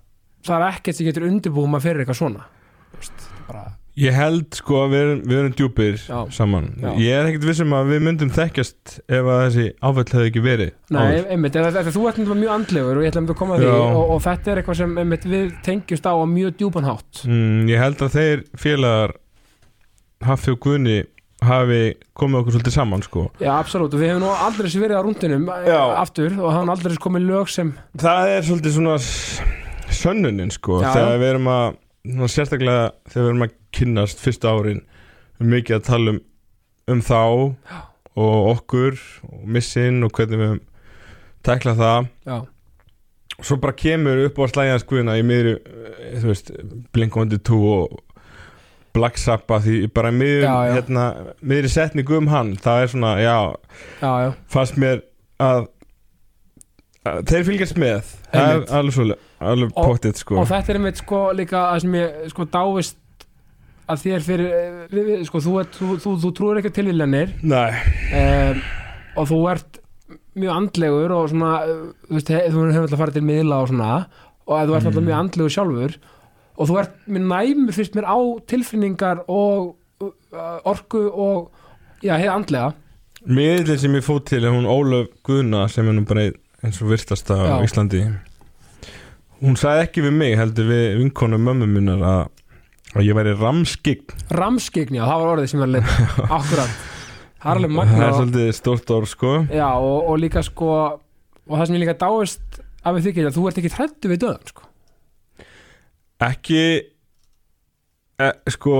það er ekkert sem getur undirbúið maður fyrir eitthvað svona. Þú veist, bara, Ég held sko að við erum, við erum djúpir Já. saman. Já. Ég er ekkert vissum að við myndum þekkjast ef að þessi áfæll hefði ekki verið nei, einmitt, þú ert mjög andlegur og ég ætla að koma því og, og þetta er eitthvað sem einmitt, við tengjumst á á mjög djúpan hátt. Mm, Ég held að þeir félagar Haffi og Guðni hafi komið okkur svolítið saman sko. Já, absolutt, og við hefum nú aldrei sér verið á rúndinum eh, Já. aftur og hann aldrei komið lög sem Það er svolítið svona sönnunin sko. Þegar við erum að sérstaklega þegar við erum að kynnast fyrsta árin mikið að tala um um þá og okkur og missin og hvernig við tekla það. Já, svo bara kemur upp á slæðans guðina í miðri, eh, þú veist Blink-182 og Black Sabbath í bara Já, já. hérna, miðri setningu um hann. Það er svona, já, já, já, fannst mér að, að þeir fylgjast með. Alveg svo alveg Og- pottið sko. og þetta er einmitt sko líka að sem ég sko dáist að þér fyrir eh, sko þú, þú, þú, þú trúir ekki á tilvílanir Nei, um, og þú ert mjög andlegur og svona uh, þú veist, he- þú hefur alltaf farið til miðla og svona og að þú ert alltaf mjög andlegur sjálfur. Og þú ert mjög næmur fyrst mér á tilfinningar og uh, orku og já, hefði andlega. Miðlinn sem ég fótt til er hún Ólöf Guðna sem er nú bara ein- eins og virtasta á Já. Íslandi. Hún sagði ekki við mig heldur við vinkonu mömmu minnar að, að ég væri ramskign ramskign, já, það var orðið sem var leitt akkurat, það er alveg það magna er og, svolítið stórt orð sko. Já, og, og líka sko og það sem ég líka dáist af því þykir að þú ert ekki hrættu við döðan sko. ekki e, sko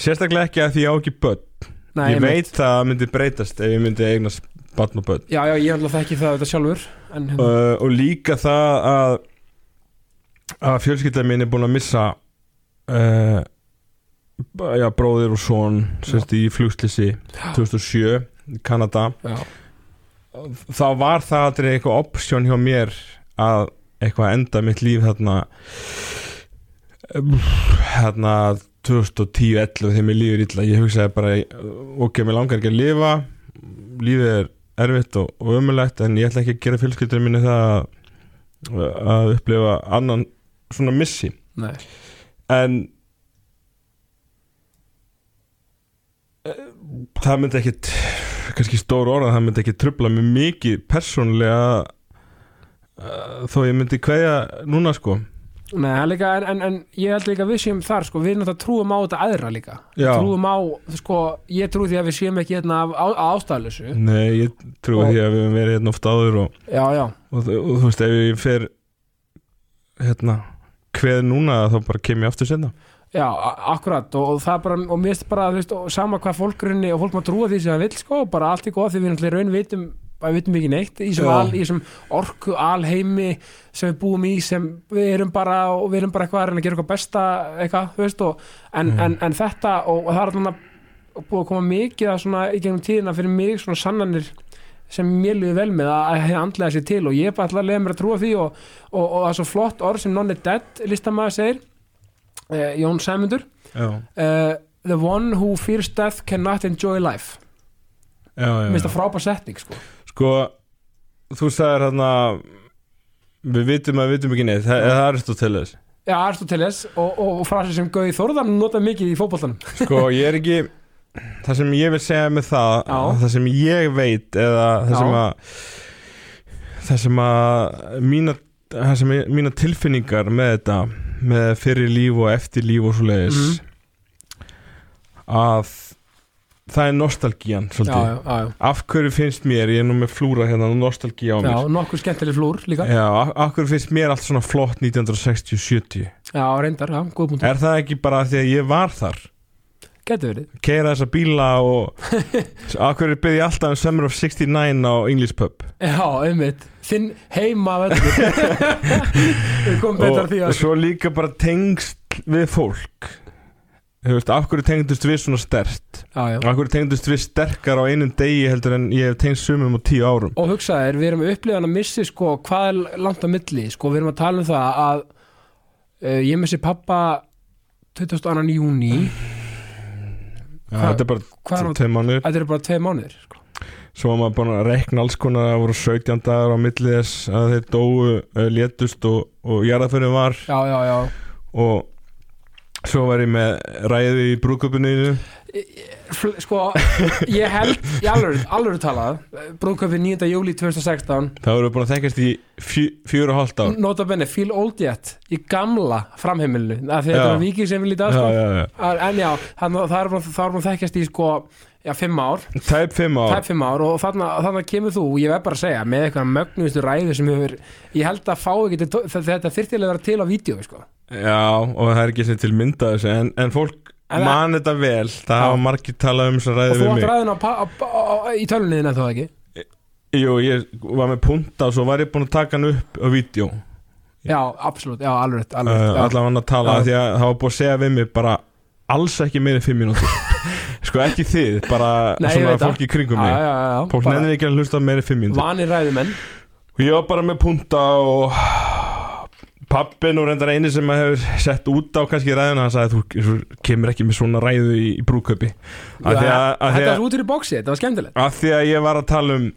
sérstaklega ekki að því ég á ekki börn. Nei, ég veit það að myndi breytast ef ég myndi eignast barn og börn. Já, já, ég er alltaf þekki það þetta sjálfur en, uh, og líka það að að fjölskylda mín er búin að missa uh, já, bróðir og son sérst í flugslisi 2007 í Kanada. Já, þá var það aldrei eitthvað option hjá mér að eitthvað enda mitt líf þarna þarna 2010-11 þegar mér líður illa. Ég hugsaði bara ok, mér langar ekki að lifa lífið er erfitt og, og ömulegt en ég ætla ekki að gera fjölskyldur minni það að, að upplifa annan svona missi. Nei. En eh, það myndi ekkit kannski stór orða, það myndi ekki trubla mig mikið persónlega uh, þó ég myndi kveðja núna sko. Nei, líka, en, en, en ég held líka að við séum þar, sko, við náttúrulega trúum á þetta aðra líka. Já. trúum á, sko, ég trú því að við séum ekki hérna af á, ástæðlösu Nei, ég trúi Og- því að við höfum verið hérna oft áður og, Já, já, og, og, og þú veist, ef ég fer hérna kveð núna þá bara kem ég aftur senna já, akkurat og, og það bara, og mér finnst bara, þú veist, sama hvað fólk runni og fólk má trúa því sem það vill, sko, bara allt er góð því við náttúrulega raun vitum að við vitum ekki neitt í þessum orku alheimi sem við búum í sem við erum bara og við erum bara eitthvað að reyna að gera eitthvað besta eitthvað, þú veist, og, en, Mhm. en, en þetta og, og það er alltaf búið að koma mikið að svona í gegnum tíðina fyrir mig svona sannanir sem mér líður vel með að, andlega sér til og ég er bara alltaf að leiða mér að trúa því og, og, og það er svo flott orð sem non er dead listamæður segir uh, Jón Sæmundur. Uh, the one who fears death cannot enjoy life. Mér finnst það frábær setning sko. Sko, þú sagðir hérna við vitum að við vitum ekki neitt. Það, það er Aristoteles já, Aristoteles og, og, frasi sem Gauði Þórðan nota mikið í fótboltanum. Sko, ég er ekki það sem ég vil segja með það Já. það sem ég veit eða það Já. sem að það sem að mína, það sem ég, mína tilfinningar með þetta með fyrir líf og eftir líf og svo leiðis Mhm. að það er nostalgían já, svolítið já, já, já. af hverju finnst mér, ég er nú með flúra hérna nostalgía á já, mér nokkuð skemmtileg flúr líka Já, af, af hverju finnst mér allt svona flott 1960-70 já, reyndar, já, góð punktur Er það ekki bara því að ég var þar getur verið. Keira þessa bíla og hverju byrði ég alltaf um Summer of 69 á English Pub? Já, einmitt, þinn heima við komum betur að því og að svo líka bara tengst við fólk. Þú veist, hverju tengdust við svona stert af hverju tengdust við sterkar á einum degi heldur en ég hef tengst sumum á tíu árum? Og hugsaðir, við erum upplifan að missi sko, hvað er langt á milli? Sko, við erum að tala um það að uh, ég missi pappa 22. júni þetta er bara er tveim mánir þetta eru bara tvei mánuðir sko. svo var maður búin að rekna alls konar það voru 17 dagar á milli þess að þeir dóu, uh, létust og, og jarðaförðin var. Já, já, já. Og svo var ég með ræði í brúköpuninu sko, ég held í alveg, alveg talað brúðköpið 9. júli 2016 það voru búin að þekkast í fjögur og hálft ár nota benni, feel old yet í gamla að Já. þetta er vikið sem við lítið að sko. já. en já, að það er bara, það er bara þekkjast í sko, já, fimm ár tæp fimm ár tæp fimm ár og þannig, kemur þú ég verð bara að segja, með eitthvað mögnustu ræðu sem hefur, ég held að fá ekki þetta þyrftilega vera til á vídeo sko. já, og það er ekki sem til mynda þessu en, en fólk man þetta vel það hafa margir talað um þess að og ræði þú við átt mig. ræðin á, pa- á, á, á, í tölunniðin en þá ekki? Jú, ég var með punta og svo var ég búin að taka hann upp á vídeo. Já, absolutt, já, alveg alveg uh, já. allan hann að tala Já. því að það var búin að segja við mig bara alls ekki meira fimm mínútur. Sko ekki þið, bara Nei, svona fólk í kringum mig. já, já, já, fólk nefnir ekki að hlusta meira fimm mínútur. Vanir ræðumenn. Og ég var bara með punta og pappin og reyndar eini sem hefur sett út á kannski ræðuna. Hann sagði þú, kemur ekki með svona ræðu í, í brúköpi af þetta var út fyrir bóksi, þetta var skemmtilegt. að því að ég var að tala um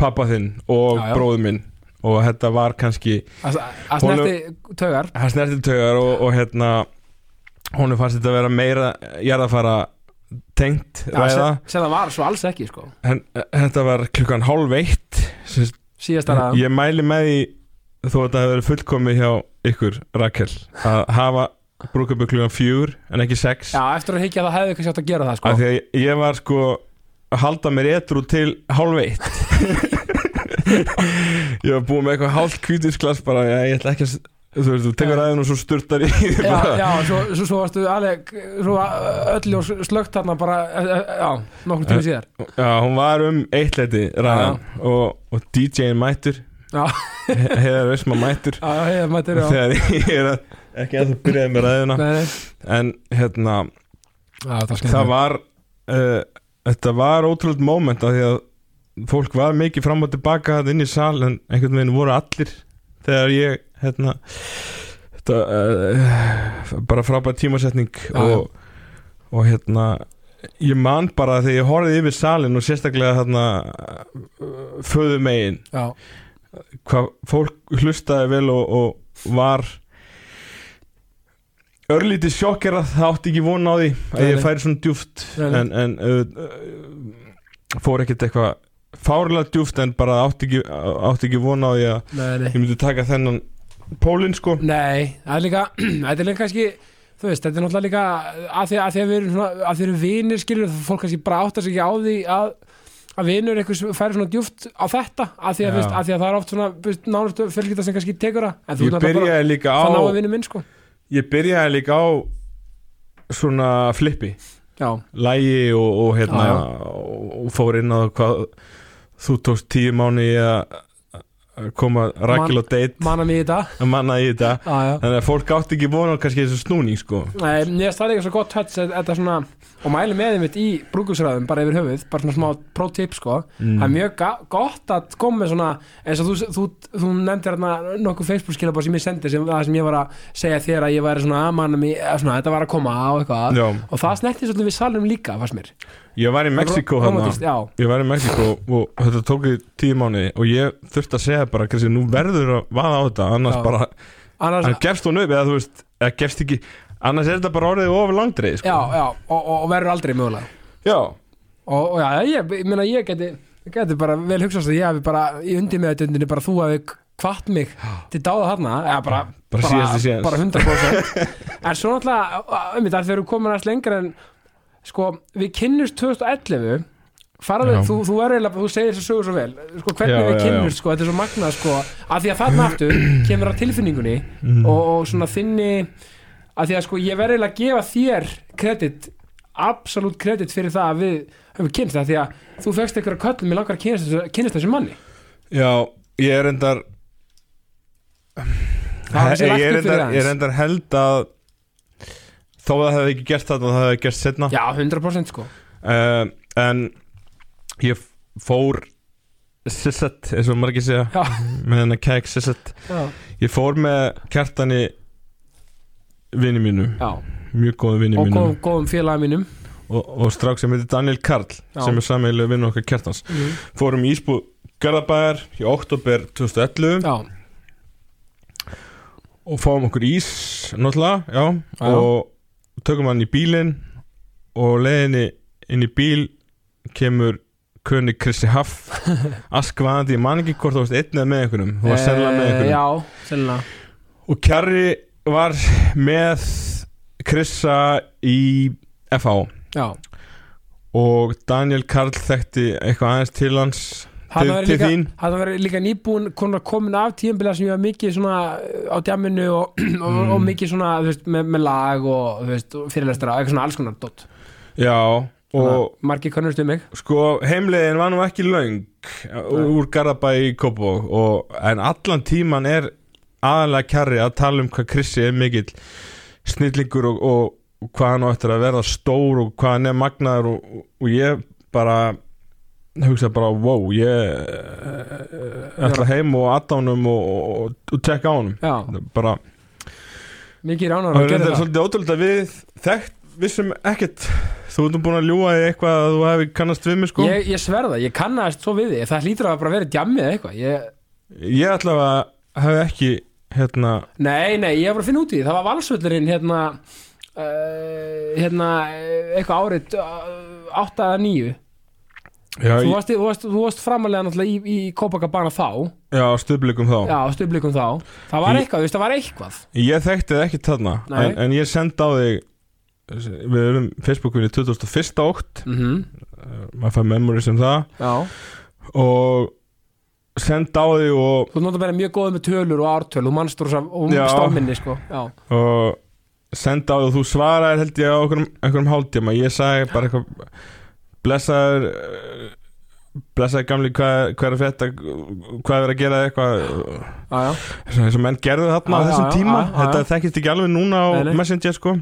pappa þinn og bróður minn. Og þetta var kannski að að Honum- snerti taugar. það snerti taugar og, og hérna honum fannst þetta að vera meira jarðafara tengt ræða. sem, það var svo alls ekki sko. en þetta var klukkan hálf eitt síðast að ræða ég mæli með því þó að þetta hefur fullkomið hjá ykkur Rakel að hafa brúkupu klukkan fjögur en ekki sex. Já, eftir að higgja það hefði kannski átt að gera það sko. af því að ég var sko að halda mér etru til hálf eitt. Ég var búið með eitthvað hálf kvítisglas bara, já, ég ætla ekki að þú veist, þú tekur aðeins og svo sturtar í því já, bara. já, svo, svo, svo varstu alveg svo öll og slögt þarna bara, eh, eh, já, nokkur tíma síðar. já, hún var um eitt leiti ræðan og, og DJ-in mættur heiðar Vesma mættur. Já, ég mættir já, þegar ég er að ekki að þú byrjaði með ræðina en hérna já, það það var uh, þetta var ótrúlega moment af því að fólk var mikið fram og tilbaka inn í sal en einhvern veginn voru allir þegar ég hérna þetta, uh, bara frábæð tímasetning og, og hérna ég man bara þegar ég horfði yfir salin og sérstaklega hérna föðu megin já, hvað fólk hlustaði vel og, og var örlítið sjokkera það átti ekki vona á því að ég færi svona djúft en, en uh, uh, fór ekkert eitthvað fárlega djúft en bara átti ekki, átti ekki vona á því að nei, nei. ég myndi taka þennan pólinn sko. Nei, það er líka þetta er líka kannski, þú veist, þetta er náttúrulega líka að því að, því að við erum svona, að því erum vinir skilur, fólk kannski bara áttar sig ekki á því að, að vinur einhvers færi svona djúft á þetta, að því að, Já. veist, að, því að það er oft svona, veist, nánustu fjölgita sem kannski tekur þú ég byrjaði líka á minn, sko. Ég byrjaði líka á svona flippi. Já, lægi og, og hérna Já, og, og fór inn á hvað þú tókst tíu mánu í að að koma Rakel og date. manna í þetta. Manna í þetta. Þannig að fólk átti ekki vona kannski þessu snúning sko. Nei, finnst það líka svo gott touch svona, og mæli með þeim í brúkusræðum bara yfir höfuð, bara svona smá pro tip sko, Mm. það er mjög gott að koma með svona, eins og þú, þú, þú nefndir hérna nokkuð Facebook skilabóð sem ég sendi sem sem ég var að segja þér að ég væri svona að manna mig, svona, þetta var að koma á eitthvað. Já, og það snerti svolítið við salum líka, fannst mér ég var í Mexiko Já, Ég var í Mexiko og þetta tók í tíu mánuði og ég þurfti að segja bara kannski nú verður að vaða á þetta annars Já. bara, annars, hann gefst hún upp eða þú veist, eða gefst ekki annars er þetta bara orðið ofur langdreið sko. já, já og, og, og verður aldrei mögulega já, og, og já, ég, ég meina ég geti geti bara vel hugsast að ég hafi bara í undir með þetta bara þú hafi kvart mig til dáða þarna eða bara, Bara séns. bara 100% en svo náttúrulega, um þetta þegar við komum aðeins lengra en sko, við kynnust 2011 faraðu, þú, þú er eiginlega, þú segir þessu sögur svo vel. Sko, hvernig Já, við kynnust, sko, þetta er svo magnað sko, að því að þarna aftur kemur að tilfinningunni Mm. og, og svona þinni að því að sko, ég verði eiginlega að gefa þér kredit, absolutt kredit fyrir það að við höfum kynst það því að þú fegst einhverja köllum með langar að kynnast þessu, manni. Já, ég er endar kannski ég er endar, ég er endar held að þó að það hefði ekki gert þetta það hefði gert setna Já, 100% sko. Uh, en ég fór sisset, eins og margir segja. Já, með hennar kæk sisset. Já, ég fór með kjartani vini mínu, já. mjög góðu vini og mínu góðum, góðum félaga mínum. Og, og strák sem heitir Daniel Karl sem er sameiginlega vinn okkar kjartans. Mm. fórum í Ísbú Garðabæðar í oktober 2011 Já, og fáum okkur ís náttúrulega, já, Já. og tökum hann í bílinn og leiðinni inn í bíl kemur kunni Krissi Haff askvaðandi, ég man ekki hvort þú varst einn eða með einhvernum, þú var sennilega með Eh, einhvernum. Já, sennilega. Og Kjarri var með Krissa í FH Já, og Daniel Karl þekkti eitthvað aðeins til hans Hann var líka, líka nýbúin komin, af tíðanbila sem ég var mikið svona uh, á djamminu og, og, Mm. og mikið svona veist, með, með lag og fyrirlestra, eitthvað svona alls konar dot Já, margir kannast um mig. Sko heimleiðin var nú ekki löng úr Garðabæ í Kópó og, en allan tíman er aðalega kjarri að tala um hvað Krissi er mikill snillingur og, og, og hvað hann á eftir að verða stór og hvað hann er magnaður og ég bara hugsa bara, wow, ég uh, ætla heim og aðdánum og, og, og tekka á Já, bara, mikið ránar það að er gera það. svolítið ótrúlega við þekkt vissum ekkert. Þú ert búin að ljúga í eitthvað að þú hefði kannast við mig sko. Ég, ég sverða, ég kannast svo við því það hlýtur að bara vera djammið eitthvað. Ég, Ég ætla að hafa ekki hérna, Nei, nei, ég var að finna út í Það var valsvöllurinn hérna uh, hérna eh, eitthvað árið uh, 8 eða 9 já, Þú ég, varst, þú varst, þú varst framalega náttúrulega í, í Copacabana þá. Já stöðblikum þá. Já, stuðblikum þá. Það var Í- eitthvað, þú veist, það var eitthvað. Ég þekkti það ekki þarna en, en ég sendi á þig við erum Facebookunni 2001. ótt. Mm maður fær memories um það. Já, og sendi á þig og, þú notar bara mjög góð með tölur og ártöl og mannstur og, stálminni sko. Já, og sendi á þig og þú svaraðir held ég á einhverjum, hálftíma. Ég sagði bara eitthvað blessaður blessaður gamli hvað, hvað er að fetta hvað er að gera eitthvað? Eins og menn gerðu þarna á þessum tíma. já, já, þetta þekkist ekki alveg núna á Nei. Messenger sko.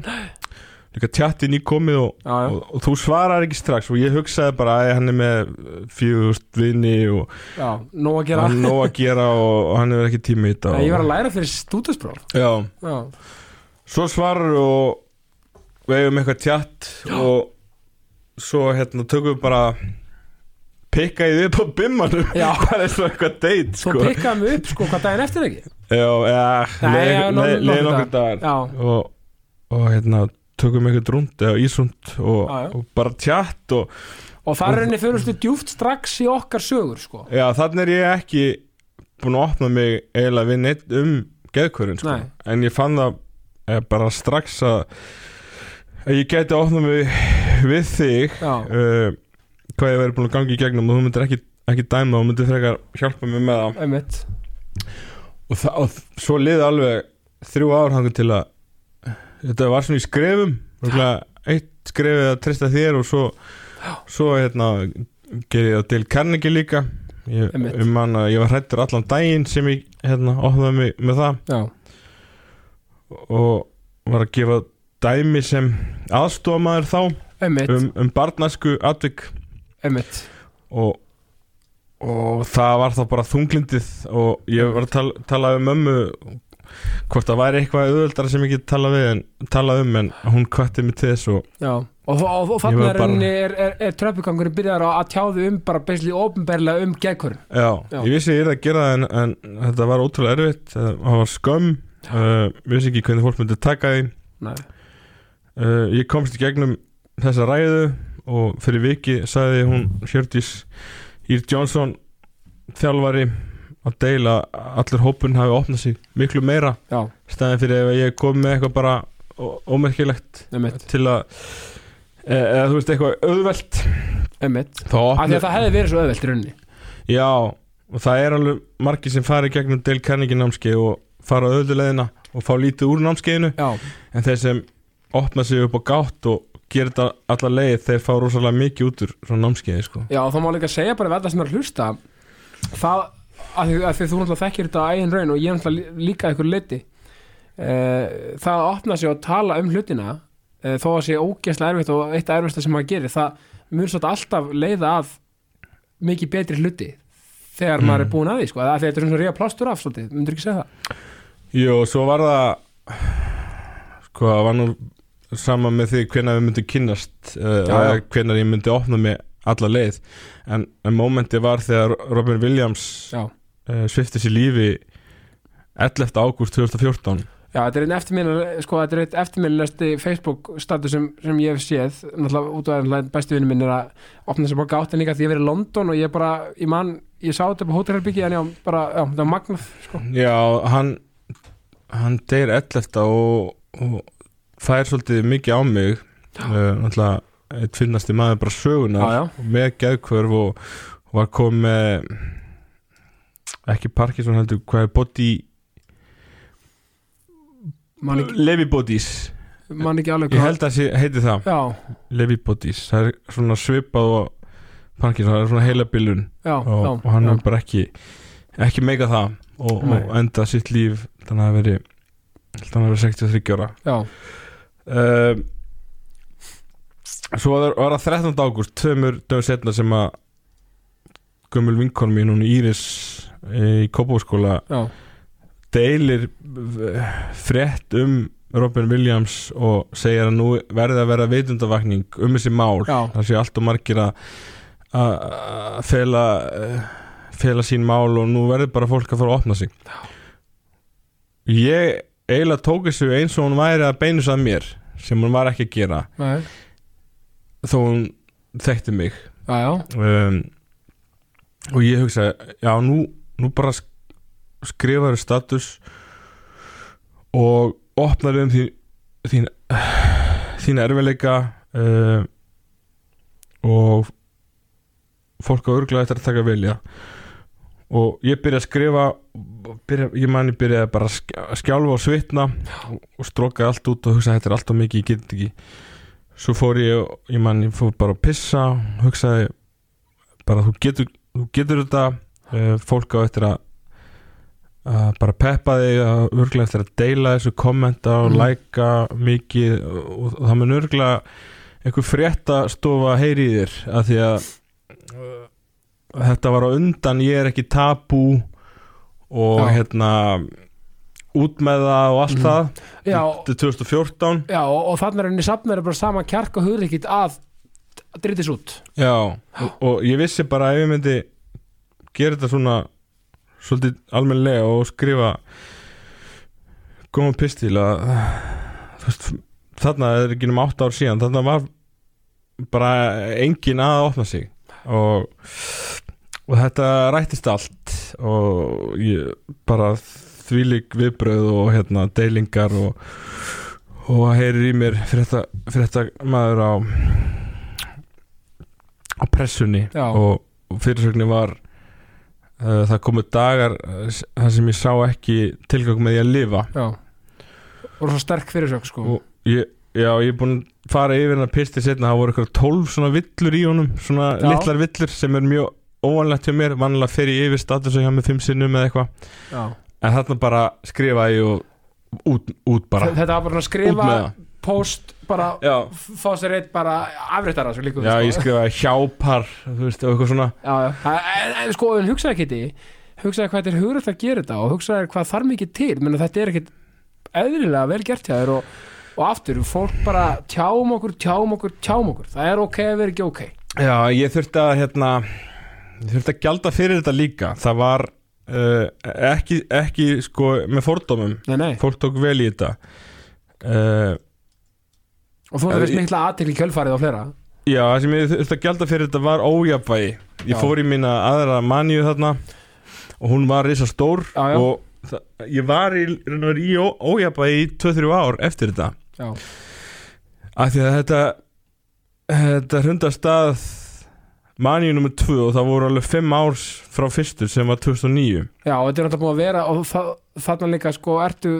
Líka tjatti nýkomið og, já, og, og þú svarar ekki strax og ég hugsaði bara að hann er með fjögust vini og Nóg að gera. er nóg að gera og, og hann hefur ekki tími í þetta Ég var að læra fyrir stúdinspróf já, svo svarar og við eigum eitthvað tjatt og svo hérna tökum við bara pikkaði þið upp á bimmanum. Það er svo eitthvað date svo sko. pikkaði mig upp sko hvað daginn eftir ekki? Já, Nei, leið nokkur- dagar og, og hérna tökum eitthvað rúnd eða ísrúnd og, Já, já. og bara tjatt og og þar er henni fyrirstu djúft strax í okkar sögur sko. Já þannig er ég ekki búin að opna mig eiginlega við neitt um geðkvörun sko. Nei. en ég fann það eh, bara strax að, að ég geti opnað mig við þig uh, hvað ég verið búin að ganga í gegnum og þú myndir ekki, ekki dæma og myndir frekar hjálpa mér með það. Einmitt. Og, það, og svo liði alveg þrjú ár hangur til að þetta var svona í skrefum eitt skrefið að treysta þér og svo svo hérna gerði ég það til Carnegie líka. Ég, um hann að ég var hrættur allan daginn sem ég hérna opnaði mig með það. Já, og var að gefa dæmi sem aðstofamaður þá um, um barnasku atvik. Og, og það var þá bara þunglindið og ég var að tala, tala um mömmu hvort það væri eitthvað auðvöldara sem ég get tala við en tala um en hún kvætti mig til þess og og, og, var er, er, er, tröppugangurinn byrjar að tjáðu um bara beisli ofnberlega um geðkvörn já, Já. ég vissi ég er að gera það en, en þetta var ótrúlega erfitt. Það var skömm. Uh, vissi ekki hvernig fólk myndi taka því. Uh, ég komst í gegnum þessa ræðu og fyrir viki sagði hún Hjördís Ír Johnson þjálfari að deila að allur hópun hafi opnað sig miklu meira. Já, staðin fyrir ef ég kom með eitthvað bara ómerkilegt til að e- eða þú veist eitthvað auðvelt að það hefði verið svo öðvelt í rauninni. Já og það er alveg margir sem fara í gegnum Dale Carnegie námskeið og fara auðvöldleðina og fá lítið úr námskeiðinu. Já, en þeir sem opna sig upp á gátt og gera þetta alla leið þeir fá rosalega mikið út úr svona námskeiði sko. já, þá má líka segja bara við alla sem er að hlusta það, að því, að því þú náttúrulega þekkir þetta á eigin raun og ég náttúrulega lí- líka ykkur liti uh, það að opna sig og tala um hlutina uh, þó að sé ógeðslega erfitt og eitt erfista sem maður gerir það mun svolítið alltaf leiða að mikið betri hluti þegar Mm. maður er búin að því sko, að því þetta er svona ríða plástur af svolítið, myndur ekki segja það Jú, svo var það sko, það var nú sama með því hvenær við myndum kynnast uh, já. hvenær ég myndi opna mig alla leið en, en momenti var þegar Robin Williams uh, svifti sér lífi 11. ágúst 2014 Já, þetta er einn sko, þetta er einn eftirminnilegsti Facebook status sem, sem ég hef séð, náttúrulega út af að bestu vinnu minn er að opna sér bara gátt en líka því ég hef verið í London og ég bara, ég man, ég sá þetta á hótelherbyggi en já, bara, já, það var magnað, sko. Já, hann hann deyr 11. og, og fær svolítið mikið á mig uh, náttúrulega eitt finnasti maður bara sögunar Já, já. með geðkvörf og, var komið ekki Parkinson heldur hvað er body Levi bodies. Man ekki alveg ég held að sé, heiti það. Já, Levi bodies, það er svona svipað og Parkinson, það er svona heila bilun já, og, og hann er bara ekki ekki meika það. Og, og enda sitt líf þannig að veri þannig að veri 63 ára. Já, uh, svo var, var það 13. ágúst tveimur dögum setna sem að gömul vinkonum mín, hún Íris í Kópavóskóla já, deilir eh, frétt um Robin Williams og segir að nú verði að vera veitundavakning um þessi mál Já. það sé allt og margir að fela eh, fela sín mál og nú verður bara fólk að fara að opna sig ég eiginlega tók þessu eins og hún væri að beinu að mér sem hún var ekki að gera. Nei, þó hún þekkti mig. Um, og ég hugsa já nú, nú bara sk skrifaður status og opnar um þín þín, þín erfiðleika uh, og fólk á örglega eftir að taka velja og ég byrja að skrifa byrja, ég man ég byrjaði bara að skj- að skjálfa og svitna og, strókaði allt út og hugsaði þetta er allt of mikið, ég get ekki. Svo fór ég, ég man ég fór bara að pissa hugsaði bara þú getur, þú getur þetta. Uh, fólk á eftir að að bara peppa þig að örglega eftir að deila þessu kommenta og Mm. læka mikið og, það mun örglega einhver fréttastofa heyri í þér að því að uh, þetta var á undan ég er ekki tabú og Já. hérna út með það og allt Mhm. það. Já, er 2014 já og, og þannig er henni safnir bara sama kjark og hugreikit að dritis út. Já, og, og ég vissi bara ef ég myndi gera þetta svona svolítið almennlega og skrifa góðan pistil að þarna er ekki um 8 ár síðan þarna var bara engin að opna sig. Og, og þetta rættist allt og ég bara þvílík viðbröð og hérna deilingar og, og heyrir í mér frétta, frétta maður á á pressunni Já. og, fyrirsögnin var uh, það komu dagar uh, þar sem ég sá ekki tilgang með því að lifa já og svo sterk fyrirsök sko og ég, já, ég er búinn að fara yfir hennar pisti setna, það voru eitthvað 12 svona villur í honum svona Já. litlar villur sem er mjög óvanlegt hjá mér, vanlega fer ég yfir statusa hjá með 5 sinnum eða eitthvað. Já. en þarna bara skrifa ég og út, út bara. Þetta var bara að skrifa post bara fá sér eitt bara líka já, sko. ég skrifaði hjápar þú veist, og eitthvað svona. Já, já. En, en sko, hugsaði ekki því hugsaði hvað þetta er hugrætt að gera þetta og hugsaði hvað þarf mikið til. Menn þetta er ekkit eðlilega vel gert hjá þér og, og aftur, fólk bara tjáum okkur, tjáum okkur, tjáum okkur. Það er ok að vera ekki ok. Já, ég þurfti að hérna ég þurfti að gjalda fyrir þetta líka. Það var uh, ekki, ekki sko með fordómum. Nei, nei. fólk tók vel í þetta. Uh, og þú Er- veist mikla aðtekli kjölfarið á fleira? Já, það sem ég þurfti að gjalda fyrir þetta var ójafvægi ég Já. fór í mína aðra manju þarna og hún var risa stór Já, já. og það, ég var í, raun og veru í ó, ójafvægi í 2-3 ár eftir þetta. Já, af því að þetta þetta hrunda stað manju nummer 2 og það voru alveg 5 árs frá fyrstu sem var 2009 já, og þetta er náttúrulega búið að vera og þarna líka sko ertu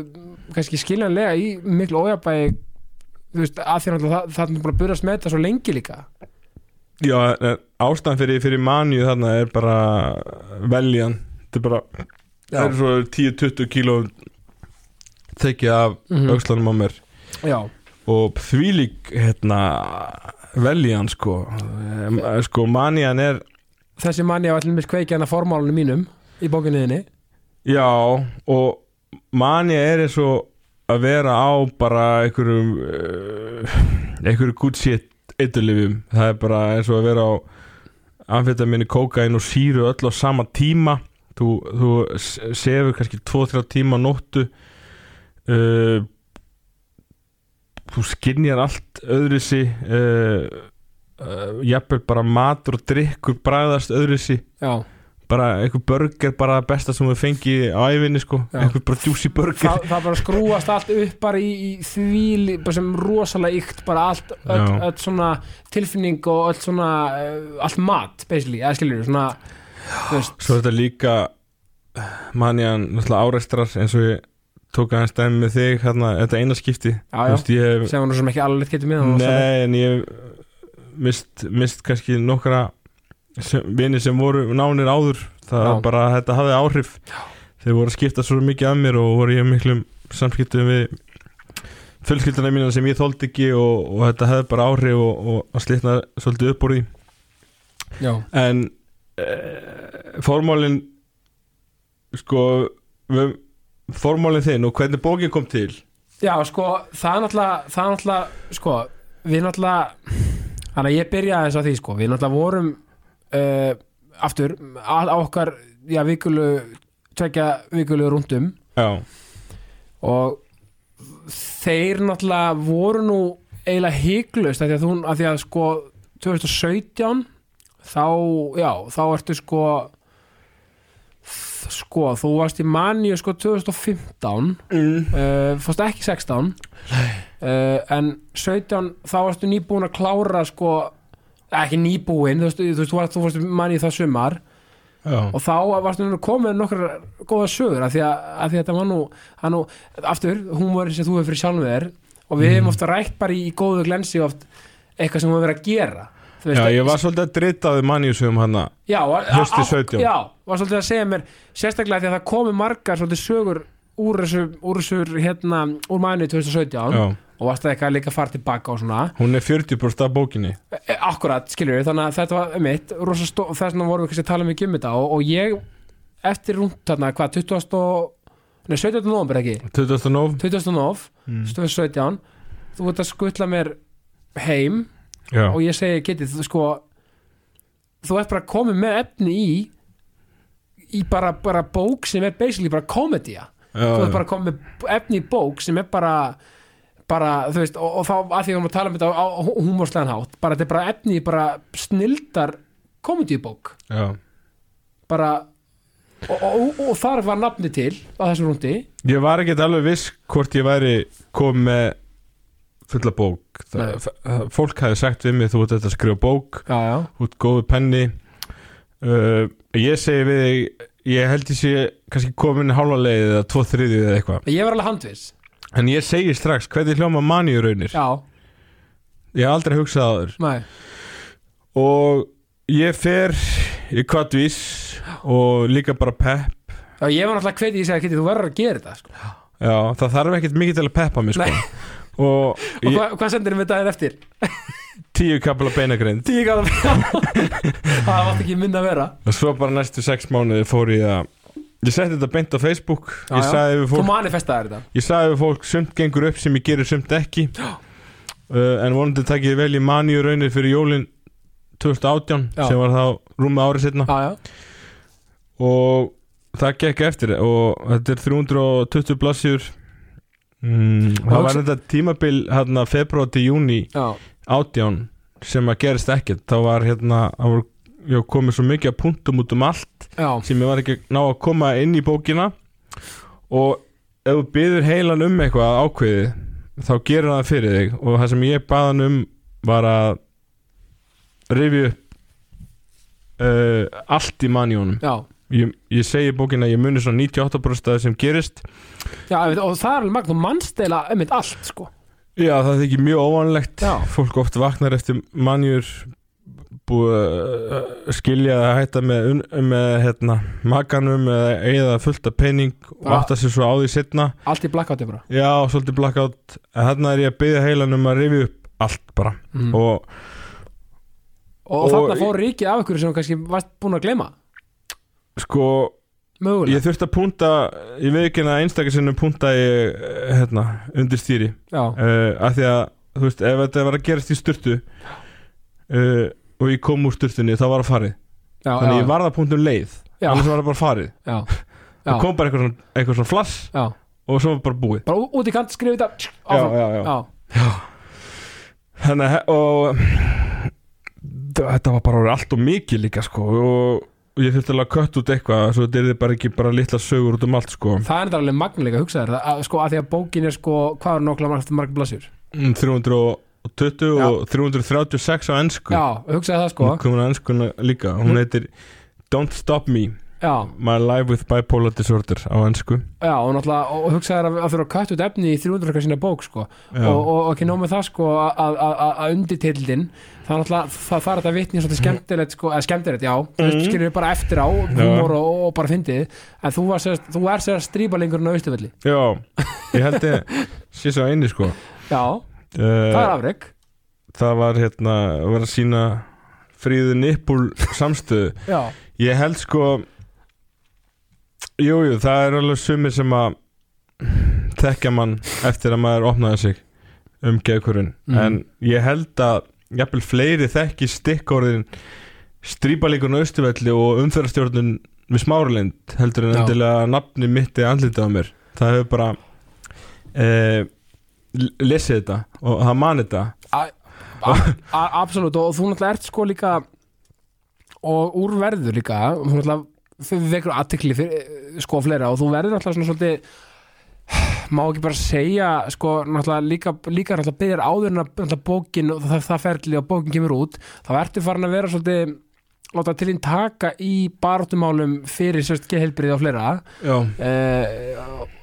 kannski skiljanlega í miklu ójabægi þú veist, að því það er búin að byrjast með þetta svo lengi líka? Já, en ástæðan fyrir, fyrir manju þarna er bara veljan. Þetta er bara það er svo 10-20 kíló tekið af Mhm. aukslanum á mér. Já, og þvílík hérna veljan sko. Em, sko manjan er þessi manni á allir með kveikja hana formálunum mínum í bókinniðinni já og manja er eins og að vera á bara einhverjum uh, einhverju good shit eitulifum það er bara eins og að vera á amfetaminni, kókain og síru öll á sama tíma. Þú, þú sefur kannski 2-3 tíma nóttu. Uh, þú skinnjar allt öðruðsi uh, uh, jafnvel bara matur og drikkur bræðast öðruðsi bara einhver burger bara besta sem við fengi á æfinni sko. Já. einhver bara juicy burger. Það, það bara skrúast allt upp bara í, í því bara sem rosalega ykt bara allt, öll, öll svona tilfinning og öll svona uh, allt mat, basically, eða skilur svona, svo er þetta líka náttúrulega áreistrar eins og ég tók aðeins dæmi með þig hérna, þetta eina skipti. Já, já, veist, ég hef sem var sem ekki alveg getur með Nei, en ég mist, mist kannski nokkra vini sem voru nánir áður. Það Já. bara, þetta hafði áhrif. Þeir voru að skipta svo mikið af mér og voru ég miklum samskiptum við fjölskylduna mína sem ég þóldi ekki og, og þetta hefði bara áhrif og, og að slitna svolítið upp úr því. Já, en e, formálin sko við, formálin þinn og hvernig bókin kom til? Já, sko það er náttúrulega, það er náttúrulega sko, við náttúrulega þannig að ég byrjaði þess að því, sko, við náttúrulega vorum uh, aftur á, á okkar, já, vikulu tvekja vikulu rúndum. Já, og þeir náttúrulega voru nú eiginlega hygglust af því að þú, af því að sko 2017 þá, já, þá ertu sko sko, þú varst í manju sko 2015 mm. uh, fórst ekki 16 uh, en 17 þá varstu nýbúin að klára sko ekki nýbúin, þú veist, þú, veist, þú, varst, þú fórst í manju það sumar já. og þá varstu komið nokkur góða sögur af því að, af því að þetta var nú, að nú aftur, húmor sem þú hefur fyrir sjálfum þér og við Mm. hefum ofta rætt bara í, í góðu glensi oft eitthvað sem við hefur verið að gera já, ég var svolítið að dritaði manjusum hann haustið á- 17. já, var svolítið að segja mér sérstaklega því að það komi margar svolítið sögur úr þessu, úr þessu hérna, úr mænu 2017 Já, og varst það eitthvað líka að fara tilbaka og svona hún er 40% af bókinni e, akkurat, skiljur þannig að þetta var mitt, rosa stó, þess vegna vorum við kannski að tala mikið um þetta og, og ég eftir rúnt þarna, hvað, 20 og nei, 17. november ekki 20. nóf 20. nov, mm. 2017 þú ert að skutla mér heim Já, og ég segi, getið, þú sko þú ert bara komið með efni í í bara, bara bók sem er basically bara komedía þú ert bara komið með efni í bók sem er bara bara, þú veist, og, og þá að því að við erum að tala um þetta á, á húmorslegan hátt bara þetta er bara efni í bara snildar komedíubók já. bara og, og, og, þar var nafni til á þessu rúndi. Ég var ekkert alveg viss hvort ég væri komið fulla bók. Þa, Fólk hefði sagt við mig þú ert að skrifa bók. Já, já, ert góðu penni. Uh, Ég segi við ég held ég sé kannski komin hálfa leið eða tvo þriðið eða eitthvað. Ég var alveg handviss. En ég segi strax hvernig hljóma manni raunir? Já, Ég hef aldrei hugsað næ, og ég fer í kvartvís og líka bara pepp. Ég var náttúrulega hvetið ég segi, getið, þú verður að gera þetta sko. Það þarf ekkert mikið til að peppa mig sko. Og og hva, hvað sendir við daginn eftir? tíu kapla beinagrind. Tíu gæða það var ekki minna að vera. Og svo bara næstu sex mánuði fór ég að ég setti þetta beint á Facebook. Já, ég sagði við þú fólk, ég sagði við fólk sumt gengur upp sem ég gerir sumt ekki. Uh, en vonandi takk ég vel í maníu raunir fyrir jólin 2018 Já. sem var þá rúmi árið setna já, já, og það gekk eftir. Og þetta er 320 blassjur mm, það var þetta tímabil hérna februar til júni já, átján sem að gerist ekkert. Þá var hérna var, komið svo mikið að punktum út um allt já, sem ég var ekki ná að koma inn í bókina. Og ef þú byður heilan um eitthvað ákveðið þá gerir það fyrir þig. Og það sem ég baðan um var að rifja upp uh, allt í manjónum já ég, ég segi í bókina að ég muni svona 98% af það sem gerist. Já, og það er alveg magn og mannstela einmitt allt, sko. Já það þykir mjög óvanlegt. Já. fólk oft vaknar eftir manjur búið að skilja að hætta með, með hérna, maganum eða eigða fullt af pening og átta sér svo á því setna Allt í blackouti bara. Já, svolítið blackout. Þarna er ég að byggja heilan um að rifja upp allt bara. Mm. og Og, og og- þarna fór ríkið af ykkur sem þú kannski varst búin að gleyma sko Mögulega. ég þurfti að punta ég veit ekki að einstakar sinnum punta ég eh, hérna, undir stýri. Uh, af því að þú veist, ef þetta var að gerast í styrtu uh, og ég kom úr styrtunni þá var það farið. Já, þannig já, ég varða punktum leið. Já. annars var það bara farið. Það kom bara eitthvað svona, eitthvað svona flass og svo var bara búið. Bara út í kant, skrifið þetta þannig að og þetta var bara allt og mikið líka sko og og ég þurfti alveg að kött út eitthvað svo þetta er þið bara ekki bara litla sögur út um allt sko. Það er þetta alveg magnilega að hugsa þér. Að, sko, að því að bókin er sko, hvað er nokkla margt marg blassur Mm, 320 Já. og 336 á ennsku já, hugsaði það sko. Hún hún Mm. heitir Don't Stop Me já, My Life with Bipolar Disorder á ennsku já, og náttúrulega og hugsaði þér að, að þurfa að kvætt út efni í 300 eitthvað sína bók sko. Já. og, og, og ekki nóg með það sko að- að að- að undirtildin það náttúrulega, það, það er þetta vitni svolítið skemmtilegt sko, eða skemmtilegt, já, þú veist, Mhm. skilur við bara eftir á humor og, og bara fyndið. En þú, var, þú er sér stríbalingurinn á Austufelli Já, ég held ég sé svo eini sko. Já, uh, það er afreg það var hérna var að sína fríðu nippul samstöðu. Já, ég held sko jújú, jú, það er alveg sumir sem að tekja mann eftir að maður opnaði sig um geðkurinn Mhm. en ég held að jafnvel fleiri þekki stikkorðin stríbalíkun austuvelli og umferðarstjórnun við smáralind heldur en endilega nafni mitt eða andlitið á mér. Það hefur bara eh, lesið þetta og það mani þetta. A- absolutt og þú náttúrulega ert sko líka og úr verður líka þú náttúrulega vekur aðtekli fyrir sko fleira og þú verður náttúrulega svona svolítið má ekki bara segja sko náttúrulega líka, líka náttúrulega byrjar áður en að bókin og það, það ferli og bókin kemur út þá ertu farin að vera svolítið láta til þín taka í baráttumálum fyrir sérst geðheilbrið og fleira. Eh,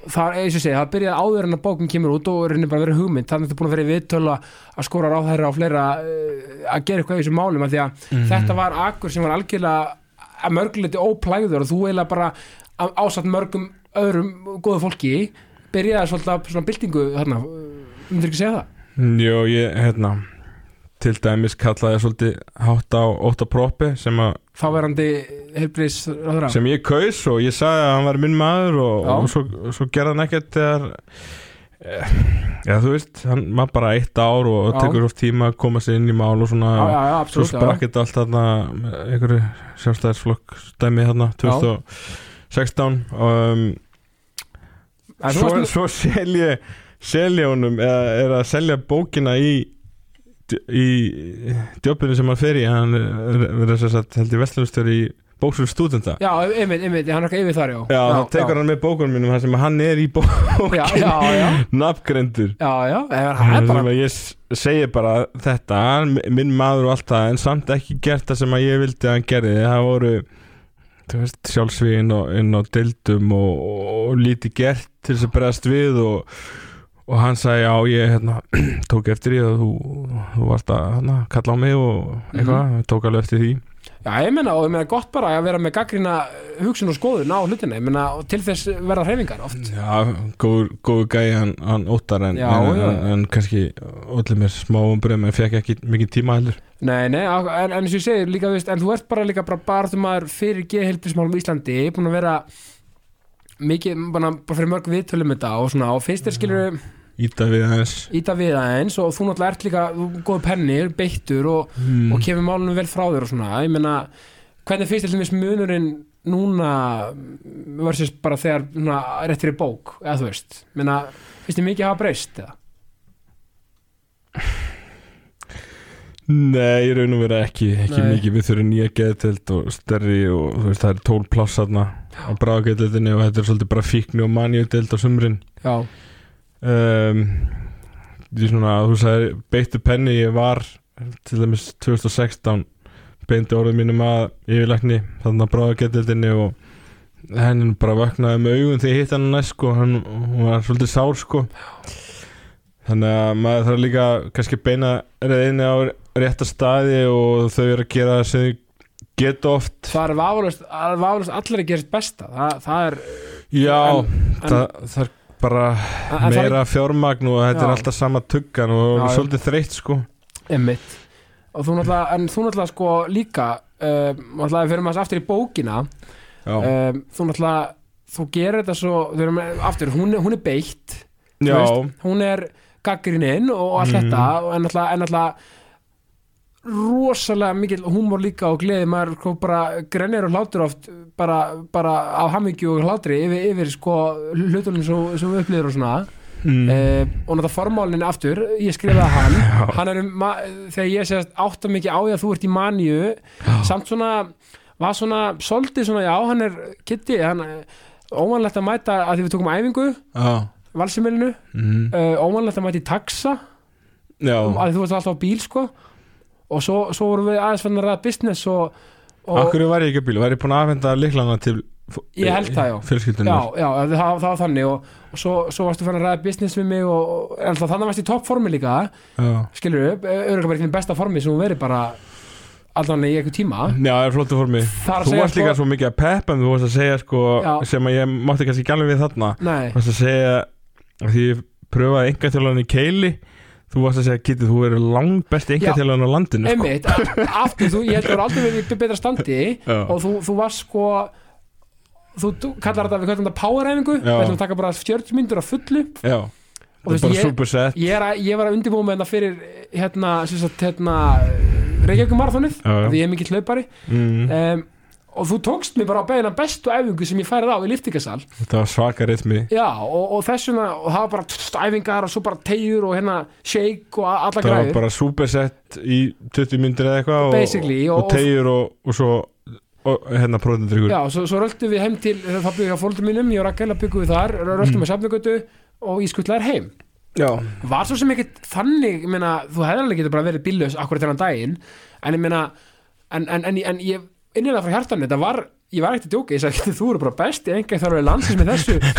það er eins og segja, það byrjaði áður en að bókin kemur út og henni bara verið hugmynd. Þannig að þetta er búin að vera í viðtölu að að skora ráðherra og fleira eh, að gera eitthvað í þessum málum að Mhm. þetta var akkur sem var algjörlega að mörguleiti óplæður og þú eiginlega bara ásatt mörgum öðrum góðu fólki byrjaði svolítið svona byltingu þarna, myndir ekki segja það? Jó, ég, hérna til dæmis kallaði ég svolítið hátt á ótta proppi sem, að, Þáverandi heilbriðs ráðherra sem ég kaus og ég sagði að hann var minn maður og, og svo, svo gerði hann ekkert þegar já þú veist, hann var bara eitt ár og Já. tekur oft tíma að koma sér inn í mál og svona já, já, svo absolutt já. sprakk þetta allt þarna einhverju sjálfstæðisflokk stæmi þarna 2016 og um, svo, varst nú- svo selja selja honum eða er að selja bókina í í djópinu sem hann fer í hann verður þess að held ég vestlunustjóri í bóksum stúdenta. Já, einmitt, einmitt, hann er ekki yfir þar, já Já, þá tekur hann með bókunum mínum þar sem hann er í bók Já, já, já, nafngrendur já, já, hann er bara ég segi bara þetta, minn maður og allt það en samt ekki gert það sem að ég vildi að hann gerði. Það voru sjálfsvíðin og inn á deildum og, og, og lítið gert til þess að bregðast við og, og hann sagði já ég hérna, tók eftir því að þú, þú varst að hérna, kalla á mig og eitthvað, Mhm. tók alveg eftir því Já, ég meina, og ég meina gott bara að vera með gaggrina hugsun og skoðun á hlutina, ég meina, og til þess verða hreyfingar oft. Já, góður, góður gæi hann, hann óttar en, Já, en, já. en, en kannski allir mér smá umbreyðum en fekk ekki mikið tíma heldur Nei, nei, en, eins og ég segir líka, veist, en þú ert bara líka bara barðumæður fyrir geðheilbismálum í Íslandi, búin að vera mikið, að bara fyrir mörg viðtölum með þetta og svona, og fyrst er skilur Íta við aðeins íta við aðeins og þú náttúrulega ert líka góð pennir, beittur og, mm. og kemur málunum vel frá þér og svona, ég meina hvernig finnst þér til munurinn núna versus bara þegar svona, rétt fyrir bók, eða þú veist meina, finnst þér mikið að hafa breyst eða? Nei, ég raun og vera ekki ekki Nei. mikið, við þurfum nýja geðtelt og stærri og þú veist það er tól pláss þarna á bráðgeðteltinni og þetta er svolítið bara fíkni og manjöldelt á sumrin Já, um, því svona þú sagði beittu penni ég var til dæmis 2016 beinti orðum mínum að yfirlækni þarna bráðgeðteltinni og henni bara vaknaði með augun þegar ég hitt hann næst sko, hann var svolítið sár sko. Þannig að maður þarf líka kannski að beina reyðinni á rétta staði og þau eru að gera það sem þau geta oft. Það er vafalust allir að gera sitt besta það, það er já, En- það, það er bara það meira fjármagn og þetta Já. er alltaf sama tuggan og Já, já. svolítið þreytt sko einmitt og þú náttúrulega, en þú náttúrulega sko líka uh, náttúrulega fyrir maður aftur í bókina já, um, þú náttúrulega þú gerir þetta svo, þau erum aftur, hún, hún er beitt þú já, veist, hún er gaggrininn og allt Mhm. þetta en náttúrulega, en náttúrulega rosalega mikil húmor líka og gleði maður sko bara grennir og hlátur oft bara, bara á hamingju og hlátri yfir, yfir sko hlutunum sem, sem við upplýður og svona. Mm. eh, og náttúrulega formálinn aftur. Ég skrifaði hann, hann er um þegar ég sést átta mikið á því að þú ert í manju samt svona var svona, svolítið svona, já, hann er Kitty, hann óvanlegt að mæta að því við tókum æfingu, Já. Valsimilinu mm. uh, óvanlegt að mæta í taxa. Um, að þú varst alltaf á bíl, sko og svo, svo vorum við aðeins fann að ræða business og, og Akkur var ég ekki á bíl, var ég búin að afhenda liklana til Ég held það, já. Fjölskyldunar já, já, það, það, það var þannig og, og svo, svo varstu fann að ræða business við mig og, og en alltaf þannig varst í toppformi líka. Skilur upp, þinn besta formi sem hún verið bara allan í eitthvað tíma. Já, það er flottu formi. Að Þú segja varst líka svo mikið að peppa Þú varst að segja sko Já. sem að ég mátti kannski ekki alveg við þarna. Nei, Þú varst að segja að því ég pröfaði engatjólan í keili Þú varst að segja Kitty, þú verður langt besti engatjólan á landinu sko. einmitt, aftur þú, ég held að þú er aldrei verið í betra standi Já. og þú, þú varst sko þú, þú kallar þetta, við kallum þetta poweræfingu við ætlum að taka bara 40 myndur á fullu. Já, Og er bara ég- ég, að, ég var að undirbúa með þetta fyrir hérna, sem sagt, hérna Reykjavík marathonið, því ég er mikill hlaupari. Mm. um, og þú tókst mig bara á beina bestu æfingu sem ég færið á í liftingasal Þetta var svaka ritmi já, og, og þessuna, og það var bara tst, æfingar og svo bara tegjur og hérna shake og alla Það var græður bara superset í 20 myndir eða eitthvað og, Basically, og, og- tegjur og, og svo og, hérna prótendryggur Já, svo, svo röldum við heim til það byggði á fólkdum mínum, ég og Rakel að byggum við þar röldum við safnugötu og ískutlaðir heim. Já, var svo sem ekkert þannig ég meina, þú hefði alveg getur bara verið bíllaus akkurat þennan daginn en ég meina, en, en, en, en ég innilega frá hjartanum, þetta var ég var ekkert að djóka, ég sagði, þú eru bara besti enga þar að landsins með þessu.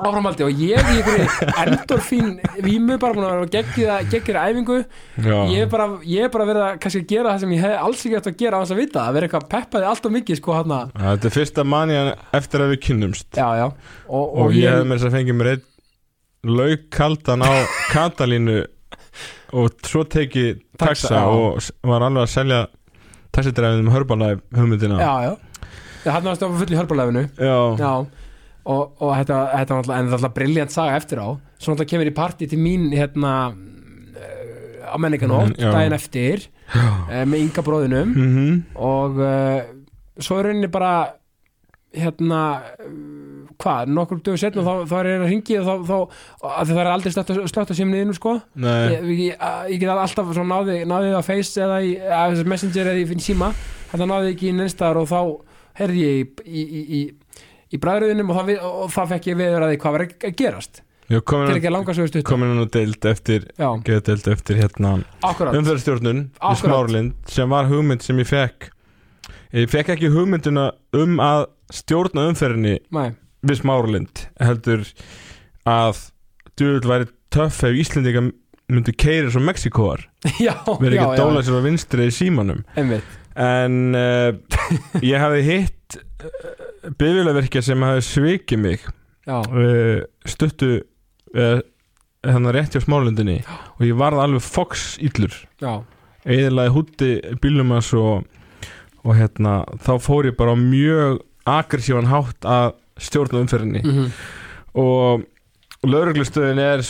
Áframaldi og ég í einhverju endorfín vímu bara búin að vera geggið geggið æfingu. Ég er bara, ég er bara verið að kannski gera það sem ég hef alls ekki eftir að gera á þess að vita að vera eitthvað peppaði allt og mikið sko hann Já, Þetta er fyrsta manjan eftir að við kynnumst. Já, já, og, og, og, ég ég, hefði með þess að fengið mér einn laukkaldan á Katalínu og svo tekið Taxa, og var alveg að selja taxidræfið um hörbalæf hugmyndina. Já, já. Já, hann var full í hörbarlæfinu já. Já, og, og þetta, þetta var alltaf, alltaf briljant saga eftir á. Svo alltaf kemur í partí til mín hérna eh, á menninganótt, Mm, daginn eftir uh, með ynga bróðinum. Mhm. og uh, svo er rauninni bara hérna hvað, nokkur dögur setna þá, þá er ég að ringi og þá, þá að það er aldrei slögt að, að símniðinu sko. Ég, get alltaf svo náði, náði á Face eða í Messenger eða í síma. Þetta náði ekki í neinstar og þá heyrði ég í, í, í, í, í bræðröðunum og, það og það fekk ég veður að því hvað var að gerast. Komin hann og deild eftir deild eftir hérna akkurat. umferðarstjórnun í. Smárlind sem var hugmynd sem ég fekk. Ég fekk ekki hugmyndina um að stjórna umferðinni Nei, við Smáralind heldur að djúvel væri töff ef Íslendinga myndu keiri svo Mexikoar verið ekki að dóla sér á vinstri í símanum. Einmitt. En uh, ég hafði hitt uh, bifjölaverkja sem hafði svikið mig uh, stuttu þannig rétt hjá Smáralindinni og ég varð alveg fox íllur já, eðilaði hútti bílum hans og, og hérna þá fór ég bara á mjög aggressívan hátt að stjórna umferðinni. Mhm, og lauruglustöðin er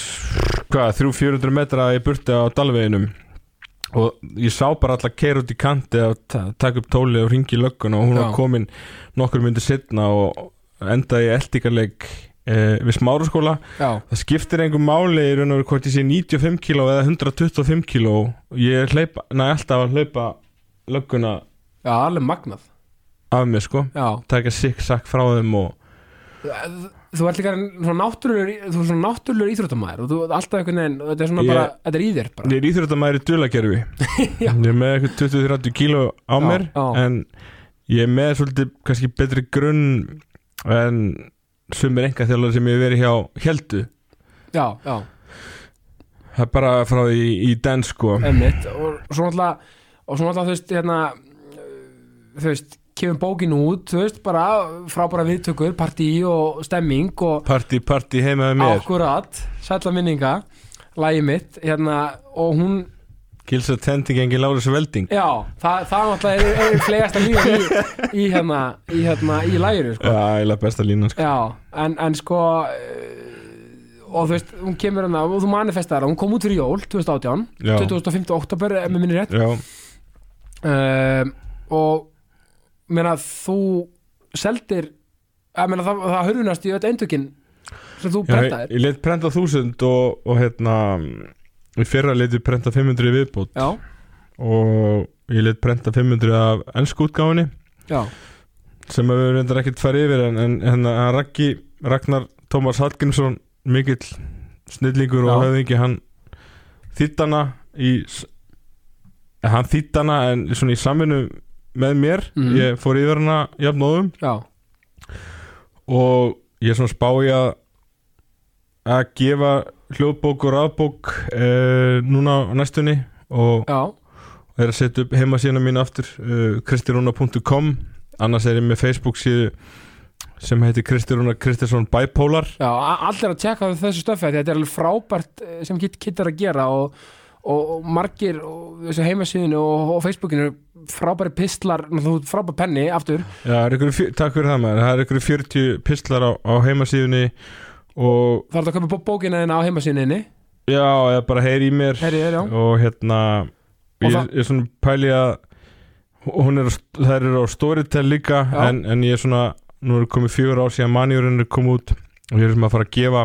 hvað, 300-400 metra í burti á dalveginum. Og ég sá bara alltaf keira út í kanti ta taka upp tóli og ringi í löggun og hún Já. var komin nokkur myndi setna og endaði í eldingarleik eh, við smáruskóla. Já, það skiptir einhver máli í raun og veru hvort ég sé 95 kíló eða 125 kíló. Ég hleypa, næ alltaf að hlaupa lögguna já, alveg magnað. af mér sko. Taka sikk sakk frá þeim og þú ert líka svona er svona náttúrulegur íþróttamæður og þú alltaf einhvern veginn, þetta er svona Ég- bara þetta er í þér bara. Ég er íþróttamæður í dulagerfi Já. ég er með eitthvað 20-30 kíló á Já, mér já. en ég er með svolítið kannski betri grunn en sumir enga þjálfur sem ég hef verið hjá heldu. Já, já, það er bara frá því í den sko og náttúrulega og svo náttúrulega þú veist hérna þú veist, kemur bókin út þú veist, bara frábæra viðtökur partí og stemming og party party heima með mér akkurat, sætla minninga lagi mitt, hérna og hún, Gilsa tending engin Lárus Velding já, það, það náttúrulega er, er flegasta líðan í, í hérna í hérna, í læginu, sko Já, eiginlega besta línan sko. Já, en, en sko eh, og þú veist, hún kemur hérna og þú manifestar hún kom út fyrir jól 2018 Já. 2005. oktober, ef mér minni rétt Já, um, og meina þú seldir meina það, það hörfunast í öll eindökin sem þú Já ég, ég let prenta 1000 og, og hérna í fyrra let ég prenta 500 í viðbót. Já, og ég let prenta 500 af ennsku útgáfunni já, sem við reyndar ekkert farið yfir en, en, en Raggi, Ragnar Tómas Hallgrímsson mikill snillingur og Já. höfðingi hann þýttana í hann þýttana en svona í samvinnu með mér. Mhm. ég fór yfir hana jafnóðum. Já, og ég er svona spá í að að gefa hljóðbók og rafbók uh, núna á næstunni. Og já, er að setja upp heimasíðuna mín aftur uh, kristirúna.com annars er ég með Facebook síðu sem heitir Kristirúna Kristinsson Bipolar. Já allir að tjekka þessu stöfi þetta er alveg frábært eh, sem er að gera og, og, margir og þessu heimasíðinu og, og Facebookinu frábæri pistlar, þú ert frábær penni aftur, Já, það er ykkur, fjö- takk fyrir það maður. Það er ykkur 40 pistlar á, á heimasíðunni og það er að köpa bó- bókina þina á heimasíðinni já, eða bara heyri í mér. Heyri já. og hérna Og ég það- er svona pæli að er, þær eru á Storytel líka en, en ég er svona nú er komið fjögur ár síðan manjurinn er komið út og ég er sem að fara að gefa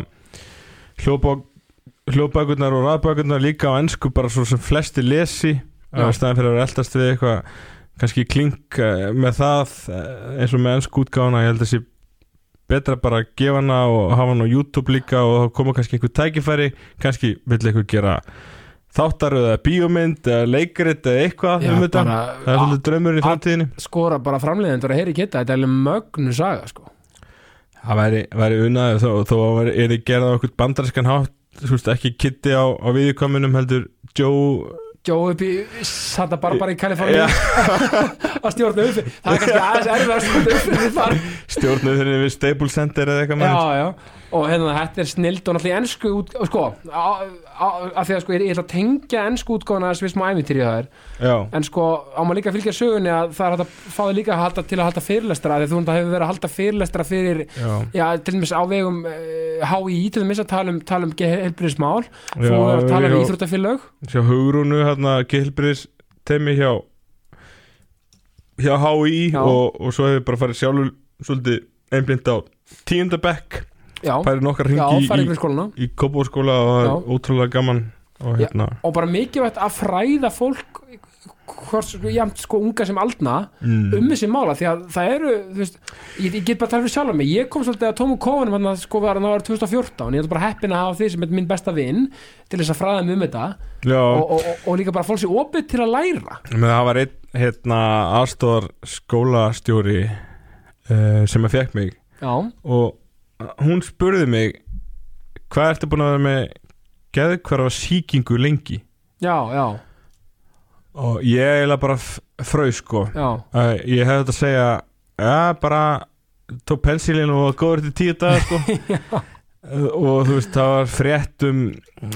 hljóðbók hljóðbækurnar og raðbækurnar líka á ennsku bara svo sem flesti lesi á staðan fyrir að vera eldast við eitthvað kannski klink eh, með það eh, eins og með ennsku útgáfuna ég held að sé betra bara að gefa hana og hafa hana á YouTube líka og þá koma kannski einhver tækifæri kannski vill eitthvað gera þáttar eða bíómynd eða leikrit eða eitthvað Já, um þetta. bara- það er svolítið draumurinn í að- framtíðinni. skora bara framleiðendur að heyri Kitta, þetta er alveg mögnu saga sko. það væri, væri unnaði þó, þó að væri- er á okkur bandarískan hátt þú veist, ekki Kitty á, á viðkominum heldur Joe Joe upp í Santa Barbara í Kaliforni Já. að stjórna upp það er kannski aðeins erfið að stjórna upp þeirri við Staples Center eða eitthvað og hérna þetta er snild og náttúrulega ennsku sko, á, af því að sko ég, ég ætla að tengja ennsku útgáfuna þess við smá æmintýri það er, en sko á maður líka að fylgja sögunni að það er að fá þig líka að halda til að halda fyrirlestra, því að þú náttúrulega hefur verið að halda fyrirlestra fyrir, já, já, til dæmis á vegum HÍ, til dæmis að tala um, tala um helbriðismál, já þú hefur að tala um íþróttafélög. Hjá Hugrúnu hérna Gilbris temi hjá hjá HÍ og, og svo hefur bara farið sjálfur svolítið einblind á tíundabekk já, farið nokkar já, fara í, í Kópavóðskóla og Já. ótrúlega gaman og Já. hérna og bara mikilvægt að fræða fólk hvort sko, jæmt sko unga sem aldna mm. um þessi mála því að það eru veist, ég, ég get bara að tala fyrir sjálf mig. Ég kom svolítið að Tómu Kófanum hann sko var hann ára 2014 ég er bara heppin að hafa því sem er minn besta vinn til þess að fræða mig um þetta. Já, og, og, og, og líka bara fólk sér opið til að læra. Með það var einn hérna aðstóðar skólastjóri uh, sem að fekk mig. Já, og hún spurði mig hvað ertu búin að vera með geðhverfa sýkingu lengi? Já, já, og ég eiginlega bara f- fraus sko. Já. Uh, ég hefði þetta að segja ja, bara tók pensilin og góður til tíu daga sko. Uh, og þú veist það var frétt um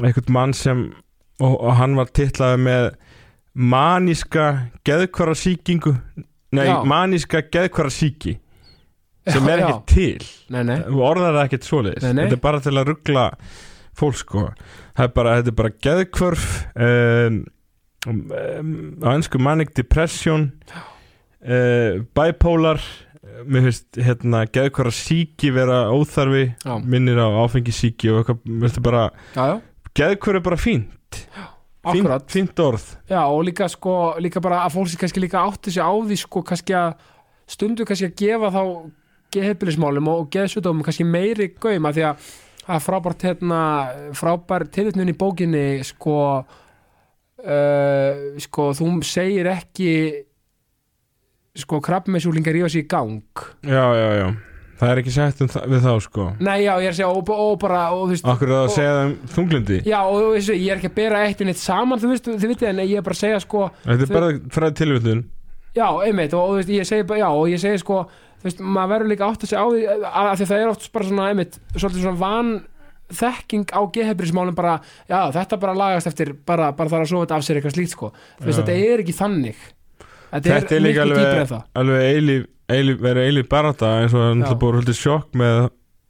einhvern mann sem og, og hann var titlaði með maníska geðhverfa sýkingu nei, Já. maníska geðhverfa sýki sem er ekki til. Nei, nei, þú orðar það ekkert svoleiðis. Þetta er bara til að ruggla fólk sko. Er bara, þetta er bara geðkvörf um, um, á ennsku manic depression uh, bipolar mér finnst hérna geðkvara síki vera óþarfi já, minnir á áfengi síki og eitthvað, bara já, já. geðkvörf er bara fínt. Fínt, fínt orð. Og líka sko líka bara að fólk kannski líka átti sig á því sko kannski að stundu kannski að gefa þá geðheimilismálum og geðsjúdómum kannski meiri gaum að því að frábært hérna frábær tilvitnun í bókinni sko uh, sko þú segir ekki sko krabbmessúlingar í gang. Já, já, já, það er ekki sagt um við þá sko. Nei já ég er að segja og, og bara og, veist, okkur er það að segja það um þunglindi já og þú veist, ég er ekki að bera eitt og neitt saman þú veist, þið vitið en ég er bara að segja sko þetta er bara fræði tilvitun Já, einmitt og, og veist, ég segi bara, já, og ég segi sko þú veist, maður verður líka átt að segja á því að, því það er oft bara svona, einmitt svolítið svona van þekking á geðheilbrigðismálum bara, já, þetta bara lagast eftir bara, bara þarf að sofa þetta af sér eitthvað slíkt sko. Þú veist, þetta er ekki þannig. Þetta, Þetta er líka miklu alveg- dýpri en það. alveg eilíf, eilíf, verið eilíf barata eins og það er náttúrulega búið haldið sjokk með,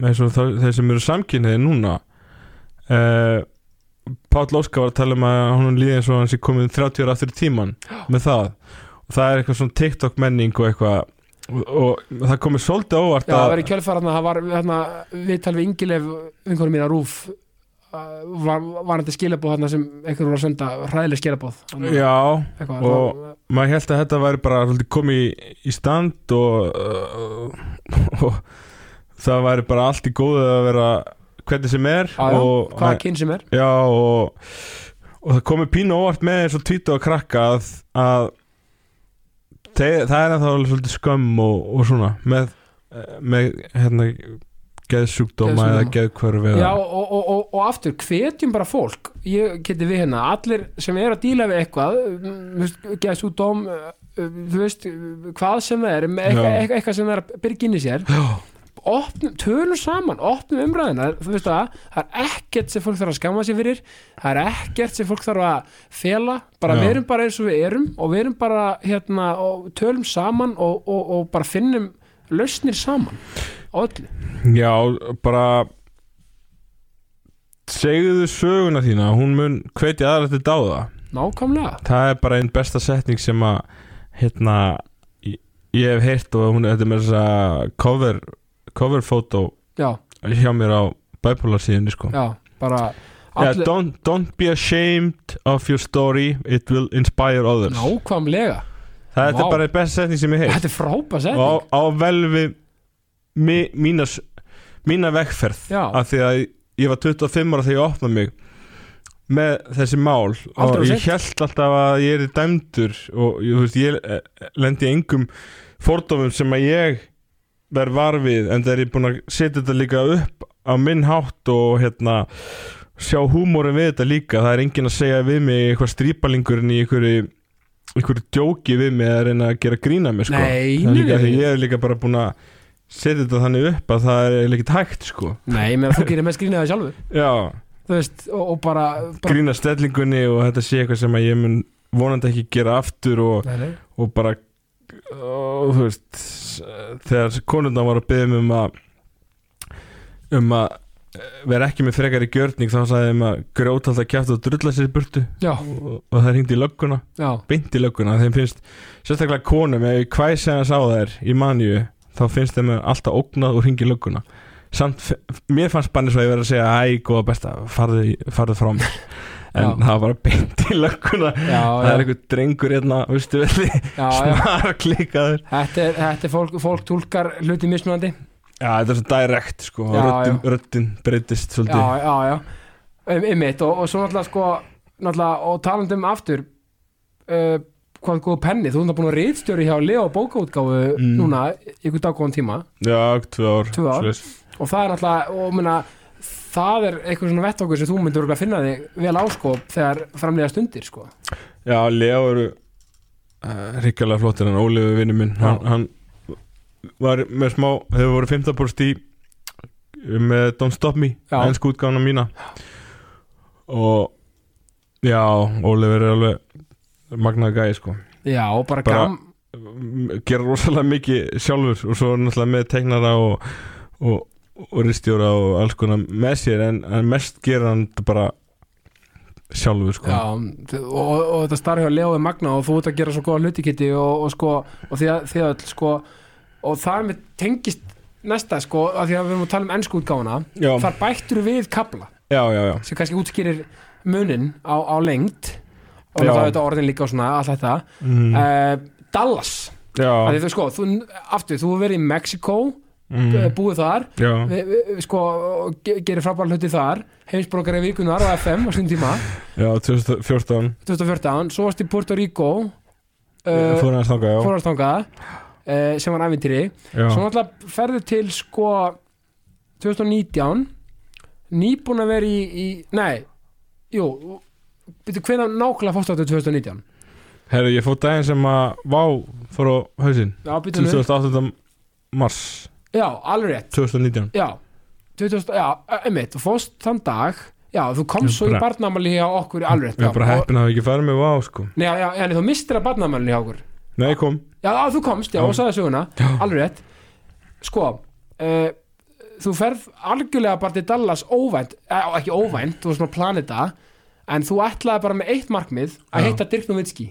þeir sem eru samkynniði núna. Uh, Páll Óskar var að tala um að hún líði eins og hann sé komið 30 ára aftur í tíman með það. Og það er eitthvað svona TikTok menning og eitthvað og, og það komið svolítið óvart Já, það að var í kjölfar hérna, það var hérna, viðtal við Ingilef vinkonum mína Rúf var, var þetta skilabóð þarna sem einhver voru að senda hræðileg skilabóð Já, eitthvað, og- það- maður held að þetta væri bara komið í, í stand og, uh, og það væri bara allt í góðu að vera hvernig sem er já, og, hvaða kyn sem er. Já og, og það komið pínu óvart með eins og tvítu að krakka að, að þeir, það er ennþá alveg svolítið skömm og, og svona með, með hérna geðsjúkdóma eða geðkvörfi Já, og, og, og, aftur, hvetjum bara fólk. Ég geti við hérna, allir sem er að díla við eitthvað geðs út dóm þú veist, hvað sem það er eitthvað, Já. eitthvað, sem það er að byrja inn í sér opnum, tölum saman, opnum umræðina þú veist það, það er ekkert sem fólk þarf að skamma sér fyrir, það er ekkert sem fólk þarf að fela, bara Já. við erum bara eins og við erum og við erum bara hérna og tölum saman og, og, og bara finnum lausnir saman. Á öllu. Já, bara segðu söguna þína hún mun hvetja aðra til dáða. Nákvæmlega. Það er bara einn besta setning sem að hérna ég, ég hef heyrt og hún þetta er með þess að cover cover photo já, hjá mér á bipolar síðunni sko. Já, bara yeah, don't, don't be ashamed of your story it will inspire others. Nákvæmlega. Það þetta Vá. er bara besta setning sem ég heyrt. Þetta er frábæð setning. Á, á vel við mi, mína, s- mína vegferð. Já. af því að ég var 25 ára þegar ég opnaði mig með þessi mál Aldrei og ég held alltaf að ég er dæmdur og ég, veist, ég lendi engum fordómum sem að ég verð var við en það er ég búin að setja þetta líka upp á minn hátt og hérna sjá húmórin við þetta líka það er enginn að segja við mig eitthvað strípalingurinn í einhverju einhverju djóki við mig að reyna að gera grína mig sko. Nei, líka nei. ég er líka bara búin að setja þetta þannig upp að það er ekkert hægt sko. nei, menn þú gerir með skrýnaði sjálfur já, veist, og, og bara, bara grína stellingunni og þetta sé eitthvað sem að ég mun vonandi ekki gera aftur og, nei, nei. og bara og, þú veist þegar konundan var að byggja um að um að eh, vera ekki með frekar í gjörning þá sagði þeim að gróta alltaf kjátt og drulla sér í burtu. Já, og, og það hringdi í lögguna beint í lögguna, þeim finnst sérstaklega konum, ef ég hvæsi hans á þær í manju, þá finnst þeim alltaf ógnað og hringi í lögguna. Samt, mér fannst banni svo að ég verið að segja æ, góða besta, farðu, farðu frá mér en Já. það var beint í lögguna. Já, það er einhver drengur hérna, snar klikaður Þetta er, þetta er fólk, fólk tólkar hluti mismunandi. Já, þetta er svo direkt sko, röddin breytist svolítið. Já, já, já. Um, einmitt, og, og svo náttúrulega sko náttúrulega, og talandi um aftur uh, hvað góð penni. Þú ert búin að rítstjóri hjá Leo bókaútgáfu Mm. núna, ykkur daggóðan tíma. Já, tvö ár, Tvö ár. og það er náttúrulega, og minna það er eitthvað svona vettokkur sem þú myndir örugglega finna þig vel á sko þegar framlega stundir sko. Já, Leo eru uh, ríkjalega flottir hann Ólífi vinnu minn hann, hann var með smá, hefur voru 15 búrst í með Don't Stop Me ennsku útgáfuna mína. Og já, Ólífi er alveg magnaði gæði sko. Já, og bara, Bara- gam gera rosalega mikið sjálfur og svo náttúrulega með teiknara og, og, og ristjóra og alls konar með sér en, en mest gera hann bara sjálfur sko. Já, og, og þetta starf hjá Leo er magna og þú ert að gera svo góða hluti Kitty og, og sko, og því að, því að sko, og það með tengist næsta sko, að því að við erum að tala um ennsku útgáfuna, já, þar bættur við kabla já, já, já. sem kannski útskýrir munin á, á lengd. Og það er þetta orðin líka og svona allt þetta. Mm, uh, Dallas, því sko þú, aftur, þú verið í Mexiko mm, mm. búið þar, vi, vi, sko gerir frábæra hluti þar. Heimsbrókari vikunar á FM á sín tíma. Já, 2014 2014, svo varst í Puerto Rico uh, fór hann að stanga, já, fórhastangað uh, sem var ævintýri. Svo náttúrulega ferðu til sko 2019 nýbúin að vera í, í nei, jú byrju hvenær nákvæmlega fórstu áttu 2019 herru, ég fór daginn sem að Vá fór á hausinn. Já, byrju nú, 28. mars já, alveg rétt. 2019 já, 2000, já, einmitt þú fórst þann dag, já, þú komst Ég svo í barnamæli hjá okkur alveg rétt, ég já, er bara heppin að hafa ekki farið með Vá sko. Já, já, en þú mistir að barnamæli hjá okkur. Nei, ég kom, Já, á, þú komst, já, og sagði söguna. Alveg rétt. Sko uh, Þú ferð algjörlega bara til Dallas óvænt eh, Ekki óvænt, þú var svona planeta En þú ætlaði bara með eitt markmið Að heita Dirk Nowitzki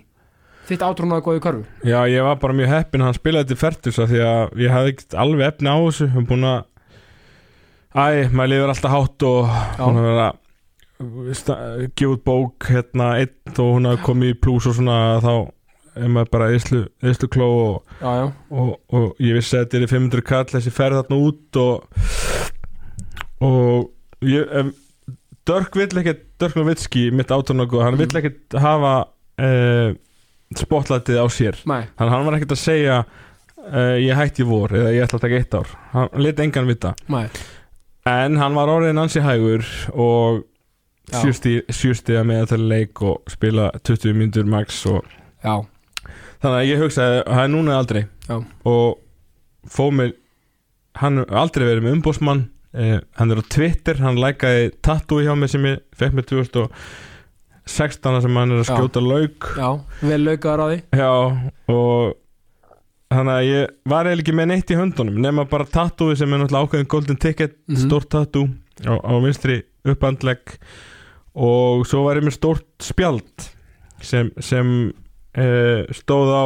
Þitt átrónaði góði körfu já, ég var bara mjög heppin að hann spilaði til Fertus því að ég hafði ekkert alveg efni á þessu hann búin að æ, maður lifir alltaf hátt og Já. búin að vera gefa út bók hérna einn og hún hafi komið í plús og svona þá er maður bara eðslu, eðslu kló og, já, já, og, og ég vissi að þetta er í 500 kall þessi ferð þarna út og og ég, em, Dörk vill ekkert Dörk Novitski, mitt átónöku hann vill Mhm. ekkert hafa uh, spotlightið á sér. Nei, hann, hann var ekkert að segja uh, ég hætti vor eða ég ætla að taka eitt ár. Hann lit engan vita. Nei. En hann var orðin ansi hægur og Já. sjústi að með að leik og spila 20 mínútur max og já, þannig að ég hugsaði það er núna eða aldrei. Já. og fóð mig hann aldrei verið með umbósmann eh, hann er á Twitter, hann lækaði tattoo hjá mig sem ég fekk með 2016 sem hann er að skjóta lauk. Já, vel laukaður á því. Já og þannig að ég var eiginlega ekki með neitt í höndunum nema bara tattoo sem er náttúrulega ákveðin golden ticket, Mhm. stórt tattoo á, á vinstri uppandlegg og svo var ég með stórt spjald sem, sem uh, stóð á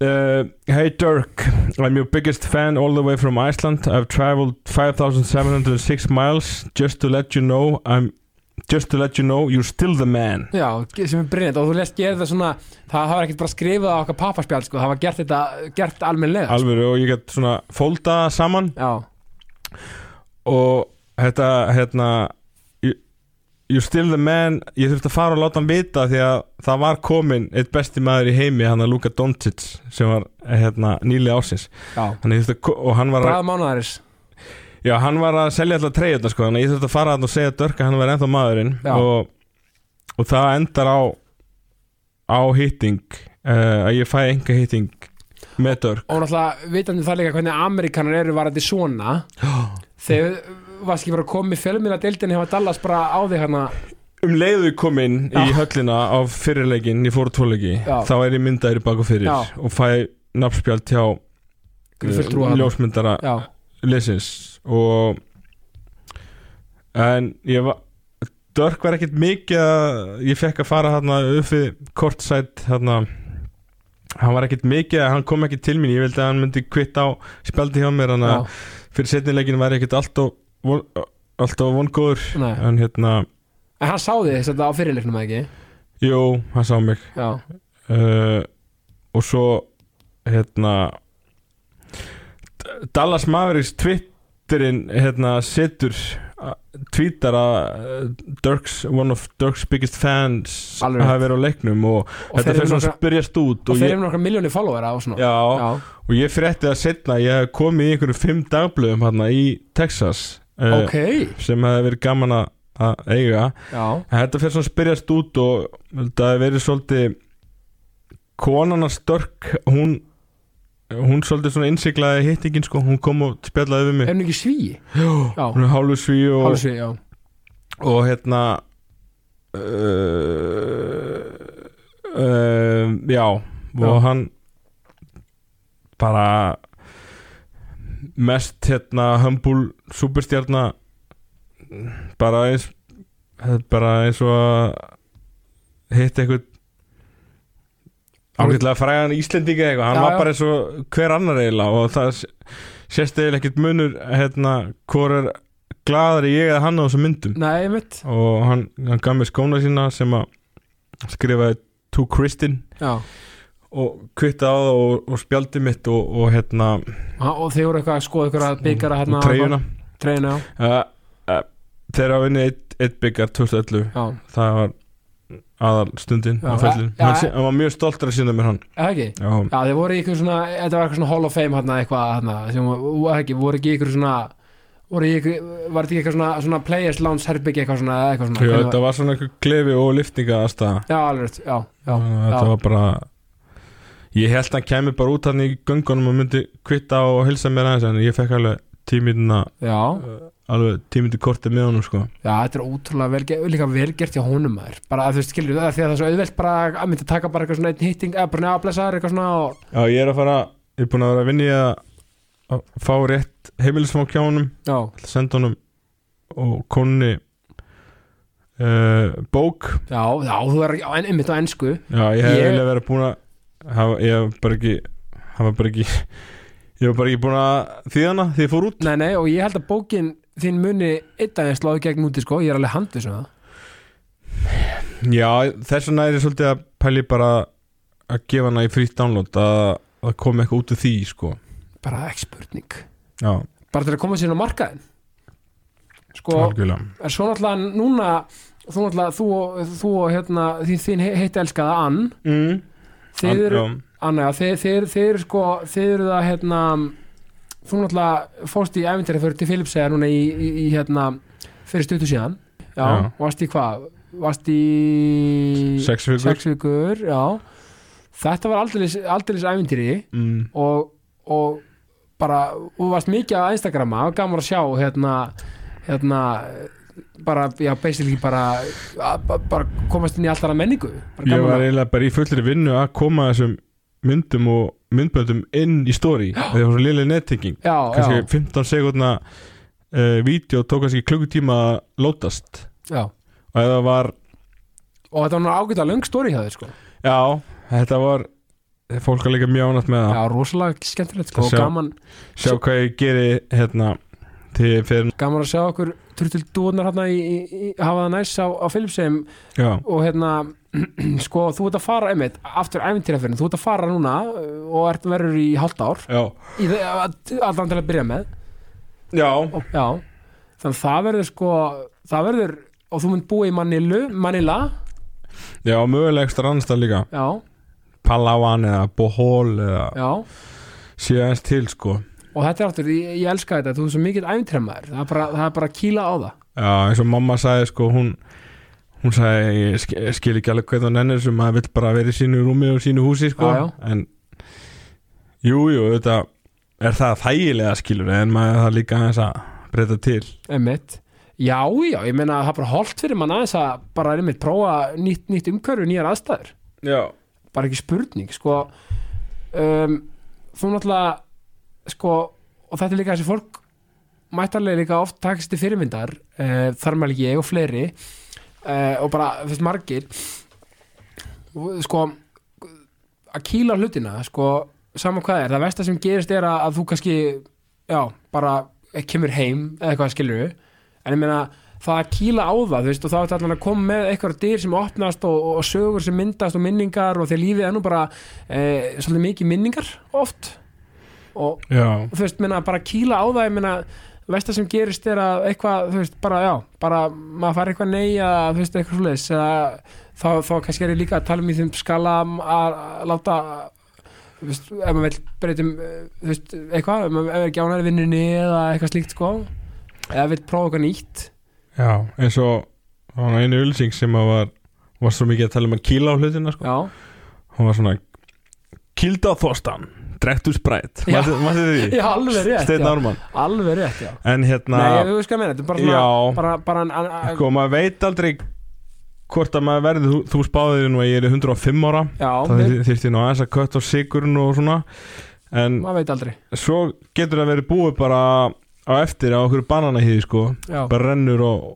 uh, Hey Dirk I'm your biggest fan all the way from Iceland. I've traveled 5706 miles just to let you know I'm just to let you know you're still the man. Já, sem er brinnit og þú lest gera þetta svona það hafa ekkert bara skrifað á okkar pappaspjall sko, það var gert þetta, gert almennlega sko. alveg og ég get svona fólda saman. Já, og þetta hérna you- You're still the man. Ég þurfti að fara og láta hann vita Því að það var komin eitt besti maður í heimi Hann að Luka Doncic sem var hérna, nýli ásins já, ég þurfti að og hann var, að, bræða mánuðaris já, hann var að selja alltaf treyjurna sko, Þannig að ég þurfti að fara hann og segja að hann var ennþá maðurinn og, og það endar á á hitting uh, að ég fæ enga hitting með Dörk. Og náttúrulega vitandi það líka hvernig Amerikanar eru varandi svona þegar varst ekki bara að koma í fjölmjöla deildinni hefa Dallas bara á því hérna? Um leiðu kom inn í Já. höllina á fyrirleikin, ég fór á tvoleiki þá er ég myndaður í bak og fyrir Já. og fæ nafnspjald hjá fulltrúa uh, ljósmyndara já, liðsins og en ég var Dörk var ekkert mikið að ég fekk að fara hérna uppi kortsætt hérna hann var ekkert mikið, hann kom ekki til mín. Ég vildi að hann myndi kvitt á spjaldi hjá mér þannig að fyrir setnilegin var ekkert alltof von, alltof vongóður. En hérna, en hann sá því þetta á fyrirleiknum ekki? Jú, hann sá mig. Uh, og svo hérna Dallas Mavericks Twitterin hérna setur tweetar að uh, Dirks, one of Dirks biggest fans hafi verið á leiknum og, og þetta fyrir svona að spyrjast út og þeir eru nokkra miljóni followera og svona. Já, já, og ég frétti það setna ég hef komið í einhverjum fimm dagblöðum hérna í Texas uh, ok. sem hefði verið gaman að að eiga. Já, En þetta fyrir svona að spyrjast út og það hefur verið svolítið konana störk hún hún svolítið svona innsiklaði hittingin sko, hún kom og spjallaði við er mig hann ekki sví já, hún er hálfu sví og, hálf sví, já. Og hérna uh, uh, já. Og Já. hann bara mest hérna humble superstjarna bara eins bara eins og að hitta eitthvað ágætlega frægan Íslendinga eitthvað, hann Já, var bara eins og hver annar eiginlega og það sést eiginlega ekkert munur hérna, hvor er glaðari ég eða hann á þessum myndum. Nei, mitt og hann, hann gaf mér skóna sína sem að skrifaði To Kristin já, og kvitta á það og, og spjaldi mitt og, og hérna Ha, og þeir voru eitthvað að skoða eitthvað að byggara hérna og treyjuna treyjuna, já, uh, uh, þegar að vinni eitt, eitt byggar 2011 já, það var aðal stundin Já, á fellin hann, hann var mjög stoltur að sína mér hann. Ekki? Já, Já, þeir voru ykkur svona, þetta var eitthvað svona Hall of Fame hérna eitthvað hérna, ekki, voru ekki ykkur svona, voru ykkur, var þetta ekki eitthvað svona, svona Players Lounge herbyggi eitthvað svona, eitthvað svona? Já, hvernig þetta var svona eitthvað klefi og liftinga aðstæða Já, alveg, já, já, þetta já, var bara ég held að hann kæmi bara út hann í göngunum og myndi kvitta og hilsa mér aðeins en ég fekk alveg tímindina já, alveg tímindi kortið með honum sko. Já, þetta er ótrúlega vel, ge- líka vel gert hjá honum maður, bara að þú veist, skilur það, því að það er svo auðvelt bara að myndi taka bara eitthvað svona einn hitting, eða bara neða blessaður eitthvað svona og, Já, ég er að fara, ég er búin að vera að vinna í að að fá rétt heimilisfang hjá honum, að senda honum og konni uh, bók. Já, já, þú er en- einmitt á ensku, Já, ég hef Ég- eiginlega verið búin að hafa, ég hef bara ekki hafa bara ekki ég hef bara ekki búin að þýða hana því ég fór út. Nei, nei, og ég held að bókin þín muni eitt aðeins sláðu gegn úti sko, ég er alveg handið svona Já, þess vegna er ég svolítið að pæli bara að gefa hana í frýtt download að, að koma eitthvað út úr því sko. Bara Já, bara til að koma sér á markaðin sko, algjörlega. en svo náttúrulega núna þú náttúrulega, þú, þú og hérna þín, þín heiti elskaða Ann. Mm. þið eru, Já, Anna, þið, þið eru sko þið eru það hérna þú náttúrulega fórst í æfintæri fyrir til Filipsega núna í, í, í hérna fyrir stuttu síðan já, Já. varst í hvað varst í Sex vikur. sex vikur já. þetta var aldeilis, aldeilis æfintýri mm. og, og bara, þú varst mikið á Instagrama og gaman að sjá hérna, hérna bara, já, basically bara að- bara komast inn í alltaf menningu bara Ég gaman var að- eiginlega bara í fullri vinnu að koma þessum myndum og myndböndum inn í þegar það var svo liðlega nettenging já, kannski já, 15 sekundna uh, vídeo tók kannski klukkutíma að lótast já. Og það var, og þetta var nú ágætlega löng stóri hjá þér sko. Já, þetta var fólk að líka mjög ánætt með það. Já, rosalega skemmtilegt sko Sjá. gaman, sjá hvað ég geri hérna til fyrir, gaman að sjá okkur turtil dúðnar hérna í, í, í hafa það næs á, á Philipsheim. Já, og hérna sko, þú ert að fara einmitt, aftur æfintýrafyrin þú ert að fara núna uh, og ert verður í hálft ár. Allan til að byrja með. Já, og, já, þannig að það verður sko það verður, og þú mynd búa í Manilu Manila, já, mögulega ekstra annarstað líka. Já, Palawan eða Bohol eða já. síðan til sko. Og þetta er aftur, ég, ég elska þetta þú er svo mikill æfintýramæður, það er bara að kýla á það. Já, eins og mamma sagði sko hún hún sagði, ég sk- ég skil ekki alveg hvernig hann ennir sem maður vill bara vera í sínu rúmi og sínu húsi sko. Já, já. en jú, jú, þetta er það þægilega skilur en maður það líka aðeins að breyta til. Einmitt. Já, já, ég meina að það er bara holdt fyrir mann aðeins að bara einmitt prófa nýtt, nýtt umhverfi, nýjar aðstæður. Já, bara ekki spurning sko. Um, þú náttúrulega sko, og þetta er líka þessi fólk mættarlega líka oft takast til fyrirmyndar uh, þar með ég og fleiri uh, og bara, fyrst margir og, sko að kýla hlutina sko, saman hvað er, það versta sem gerist er að, að þú kannski, já, bara kemur heim eða eitthvað skilur en ég meina það að kýla á það þú veist, og þá er þetta allan að koma með eitthvað dyr sem opnast og, og sögur sem myndast og minningar og þegar lífið er nú bara e, svolítið mikið minningar oft. Og já, þú veist, meina, bara kýla á það ég meina, versta sem gerist er að eitthvað, þú veist, bara já bara maður fær eitthvað nei að þú veist, eitthvað eða þá, þá kannski er ég líka að tala um í þeim skala að láta þú veist, ef maður vil breytum eh, þú veist, eitthvað, ef maður er ekki ánæri vinnunni eða eitthvað slíkt sko eða vil prófa eitthvað nýtt. Já eins og það var einu ulsing sem var var svo mikið að tala um að kýla á hlutina sko. já, hún var svona kýlda á þostan, drektu sprætt Já. maður því, já alveg rétt Steinn. Ármann. Alveg rétt, já. En hérna, nei, þú veist hvað ég meina, þetta er bara svona Já. bara, bara, sko maður veit aldrei hvort að maður verði, þú, þú spáðir nú að ég er 105 ára. Já, það við, þyrfti nú aðeins að kött á sigurinn og svona. En maður veit aldrei. svo getur það verið búið bara á eftir á okkur bananahýði sko. Já. bara rennur og,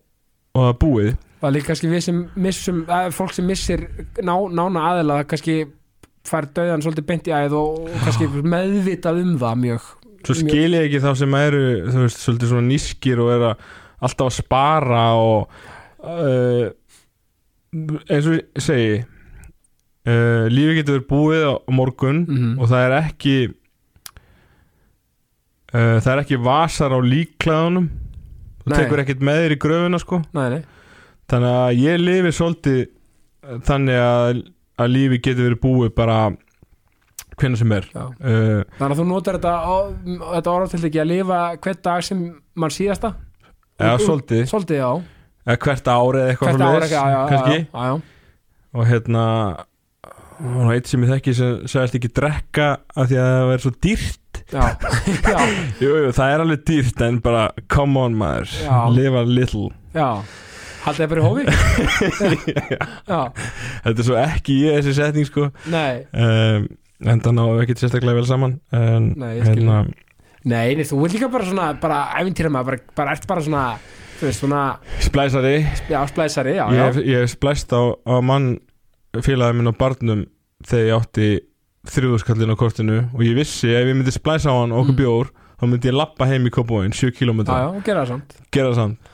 og það búið. Það er líka kannski við sem missum að, fólk sem missir ná, nána aðila kannski fær döðan svolítið beint í æð og, og kannski meðvitað um það mjög. Svo skil ég ekki þá sem eru þú veist, svolítið svona nískir og er að alltaf að spara og uh, eins og ég segi uh, lífi getur verið búið á morgun Mhm. og það er ekki uh, það er ekki vasar á líklæðunum þú tekur ekkert með þér í gröfuna sko. Nei, nei. þannig að ég lifi svolítið þannig að, að lífi getur verið búið bara hvernig sem er. Já. uh, þannig að þú notar þetta, á- þetta orðatildi ekki að lifa hvern dag sem mann síðasta? Eða Ú- ú- svolítið, svolítið, já. Eða hvert árið eða eitthvað hvert ár ekki, já, já, já, já, já, og hérna og eitt sem ég þekki sem sagðist ekki drekka af því að það verður svo dýrt. Já, já, jú, jú, það er alveg dýrt en bara come on maður, Já. live a little. Já haldið það í hófi? Þetta er svo ekki ég þessi setning sko. Nei, um, en það náðu ekki sérstaklega vel saman en Nei, ég skil. hérna nei, nei þú ert líka bara svona bara æfintýra maður, bara, bara ert bara svona þú veist, svona, splæsari. Já, splæsari, já, ég já ég splæst á, á mann félagið minn á barnum þegar ég átti þrjúðskallin á kortinu og ég vissi ef ég myndi splæsa á hann og okkur Mm. bjór þá myndi ég lappa heim í Kópavóin 7 km, já, já, og gera það samt. Gera það samt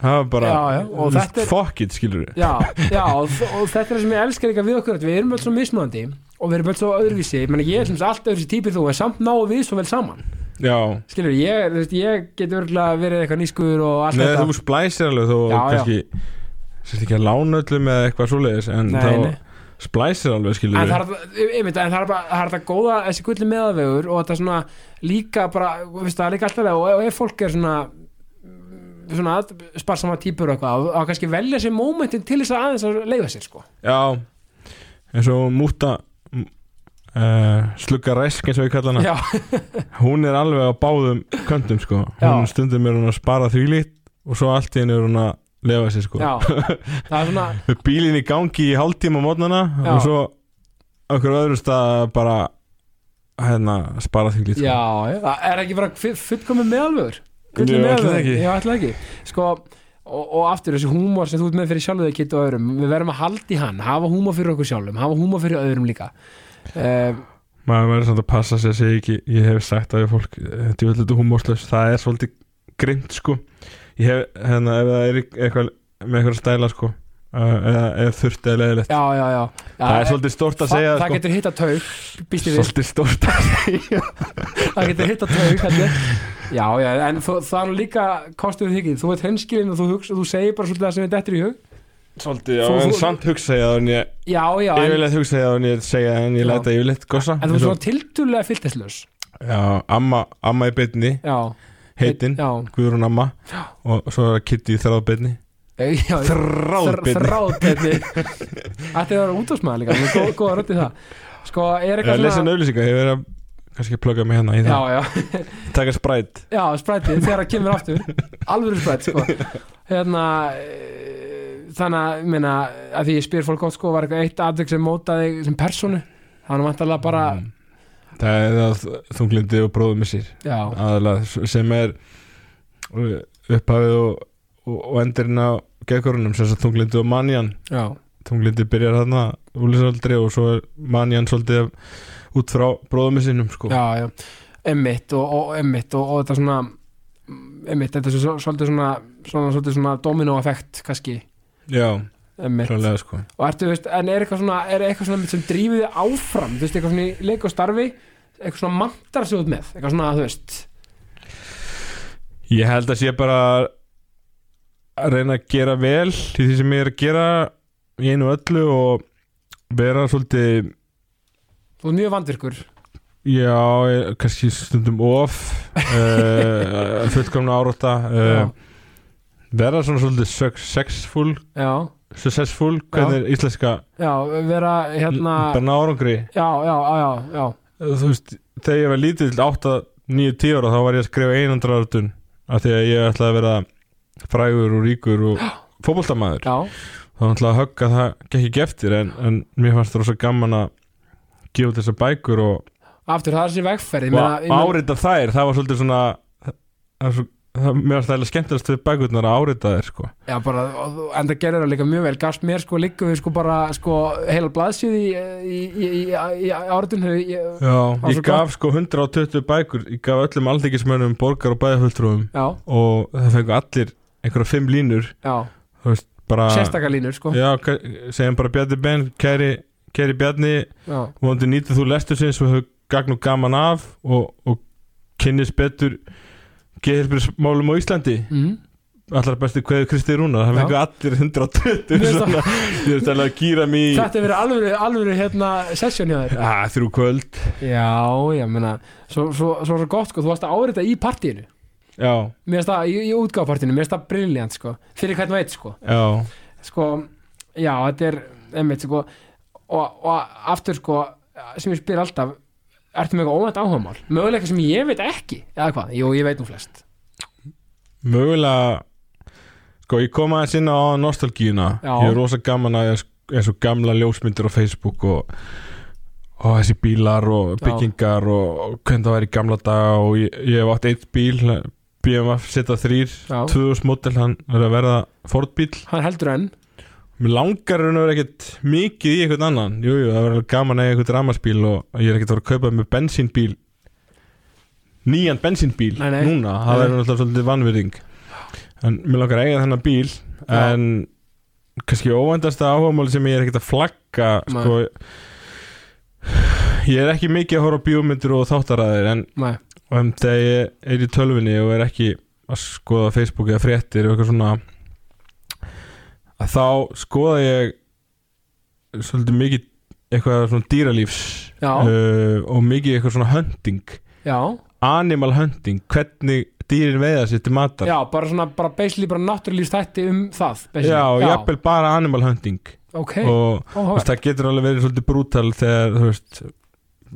það var bara, Já, já, og þetta er- fuck it skilur við Já, já og, og þetta er það sem ég elskar líka við okkur við erum öll svo mismunandi og við erum öll svo öðruvísi. Ég, meni, ég er sem sagt allt öðruvísi típið þú en samt náum við svo vel saman. Já, skilur, ég, þú veist, ég get örgulega verið eitthvað nýskur og allt neða þetta. þú splæsir alveg já. kannski sérst ekki að lána öllum eða eitthvað svoleiðis en Nei, þá nei. splæsir alveg skilur En við það er, það- einmitt, en það er bara það er þetta góða, þessi gulli meðavegur og þetta svona líka bara, veist, það er líka alltaf og, og ef fólk er svona svona sparsama típur og eitthvað og kannski velja sér mómentin til þess að aðeins að leiða sér sko. Já, eins og múta uh, slugga resk eins og ég kalla hana. Já, hún er alveg á báðum köntum sko. Já. hún stundum er hún að spara því lít og svo allt í henni er hún að lefa sér sko. Já, það er svona með bílinn í gangi í hálftíma mótnana Já. og svo okkur öðrum stað bara hérna spara því lít sko. Já, já, það er ekki bara fu- fullkomin meðalvegur, ekki. já, ætla ekki. Sko, og, og aftur þessi húmor sem þú ert með fyrir sjálfum þig kitt og öðrum við verðum að halda í hann, hafa húmor fyrir okkur sjálfum hafa húmor fyrir öðrum líka. Uh, maður verður samt að passa sig að segja ekki ég hef sagt að fólk þetta er þetta humorslaus, það er svolítið grimt sko. Ég hef, hérna, ef það er eitthvað með eitthvað stæla sko eða, eða þurft eða leðilegt Já, já, já, það er svolítið stórt að segja það sko. getur hitt að taug svolítið stórt að segja. Það getur hitt að taug. Já, já, en það er nú líka kostuð þykir, þú ert henskilinn og þú, hugsa, þú segir bara svolítið það sem er dettur í hug. Svolítið, já, Þú- en þú- samt hugsa ég það en ég Já, já, en, yfirleitt hugsa ég það en ég segja en ég Já. læta yfirleitt gossa en þú er svona tildulega fyllteslaus já, amma, amma í beinni Já, heitin, já, Guðrún amma og svo er Kitty í þráð beinni já, já. Þráð beinni Þráðbeinni Þetta er að vera útásmaður líka góð, góða rödd í það. Sko, er eitthvað lesa en auðlýsinga, ég verið að kannski plugga mig hérna í Já, það. Já, taka sprætt já, sprætið Þegar það kemur aftur. Alvöru sprætt, sko. Hérna e, Þannig að, meina að Því ég spyr fólk gott, sko Var eitthvað eitt aðvik sem mótaði sem persónu? Þannig vantarlega bara Mm. það er það þunglindi og bróðumissir Já, aðalega sem er upphafið og, og, og endurinn á geðkorunum sem sagt þunglindi og manjan. Já, þunglindi byrjar þarna úlisaldri og svo er manjan svolítið út frá bróðumissinum sko. já, já. Emmitt og, og emmitt og, og þetta svona Emmitt, þetta er svo, svolítið svona Svona, svolítið svona domino-effekt, kannski. Já, klálega sko. Og ertu, veist, en er eitthvað svona, er eitthvað svona sem drífið þig áfram, þú veist, eitthvað svona í leik og starfi eitthvað svona mantar sig út með? Eitthvað svona, þú veist. Ég held að sé bara að reyna að gera vel í því sem ég er að gera í einu og öllu og vera svolítið er mjög vandvirkur. Já, ég- kannski stundum of uh, fullkomna árótta uh, vera svona svolítið successful já, successful, hvernig er íslenska já, vera hérna bara ná árangri. Já, já, já, já, þú veist, þegar ég var lítill 8, 9, 10 ára þá var ég að skrifa einandra áratun af því að ég ætlaði að vera frægur og ríkur og fótboltamaður. Já, þá ætlaði að högga það ekki eftir en, en mér fannst það rosa gaman að gefa þessar bækur og, aftur það er þessi vegferð og árita þær það var svolítið svona það var svo, mér fannst það eiginlega skemmtilegast við bækurnar að árita þær sko. já, bara, en það gerir það líka mjög vel gafst mér sko líka við sko bara sko heila blaðsíð í, í, í, í, áratun Já, ég gaf sko 120 bækur ég gaf öllum alþykismönnum, borgar og bæðaföldrúum já, og það fengu allir einhverja fimm línur já, bara sérstakalínur sko. Já, segjum bara Bjarni Ben kæri, kæri Bjarni já, vonandi nýtið þú lestur sinns og hefur gagn og gaman af og, og kynnist betur geðhelbjörnsmálum á Íslandi. Mm. allar bestu kveðu Kristi Rúnar það Já. fengu allir 120 Mér finnst svona, alveg þetta er verið alvöru, alvöru hérna sessjón hjá þér. Þrjú kvöld. Já, ég meina svo, svo, svo, svo gott sko, þú varst að árita í partíinu. já, Mér finnst það, í, í útgáfartíinu, mér finnst það briljant sko Fyrir hvern veit sko já, Sko, já, þetta er einmitt sko og, og aftur sko, sem ég spyr alltaf Ertu með eitthvað óvænt áhugamál? Möguleika sem ég veit ekki, eða hvað? Jú, ég veit nú flest mögulega sko ég kom aðeins inn á nostalgíuna Já. ég er rosa gaman að eins og gamla ljósmyndir á Facebook og, og þessi bílar og Já. byggingar og, og hvernig það var í gamla daga og ég, ég hef átt eitt bíl BMF seta þrýr Já. 2000 model, hann er að verða Ford bíl Hann heldur enn. Mér langar hann að vera ekkert mikið í einhvern annan. Jújú, jú, það alveg gaman að eiga einhvern rammarspíl og ég er ekkert að fara að kaupa með bensínbíl nýjan bensínbíl Nei, nei. núna, það er náttúrulega svolítið vannvirðing en mér langar að eiga þennan bíl Já. en kannski óvændasta áhugamáli sem ég er ekkert að flagga sko ég er ekki mikið að horfa á bíómyndir og þáttaræðir en Nei, um, þegar ég er í tölvunni og er ekki að skoða Facebook eða fréttir og eitthvað svona að þá skoða ég svolítið mikið eitthvað svona dýralífs uh, og mikið eitthvað svona hunting. Já, animal hunting, hvernig dýrin veiða sér til matar. Já, bara svona bara basically bara náttúrulífs þætti um það basically. Já, og jafnvel bara animal hunting. Ok, og óhugavert. veist, það getur alveg verið svolítið brútal þegar þú veist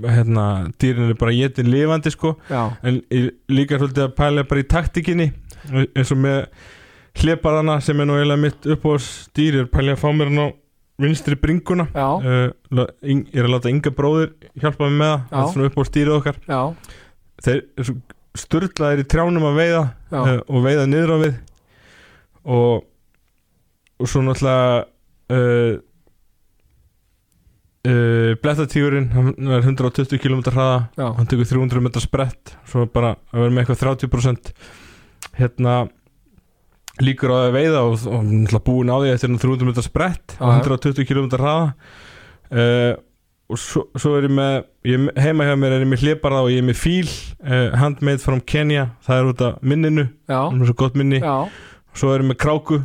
hérna, dýrin er bara getin lifandi sko. Já, en líka svolítið að pæla bara í taktikinni eins og með hliparana sem er nú eiginlega mitt upp á stýri er pæla að fá mér hann á vinstri bringuna. Uh, ég er að láta Inga bróðir hjálpa mig með það, það er svona upp á stýrið okkar. Já, þeir sturlaðir í trjánum að veiða uh, og veiða niður á við. Og og svo náttúrulega uh, uh, blettatígurinn hann er 120 km hraða. Já, hann tekur 300 metra sprett svo bara að vera með eitthvað 30% hérna líkur á að veiða og, og náttúrulega búin á því eftir hann 300 metra sprett og já. 120 km hraða. Uh, og svo, svo er ég með ég, er heima hjá mér er ég með hliparða og ég er með fíl uh, handmade from Kenya. Það er út af minninu, það er svo gott minni. Já. Svo er ég með kráku.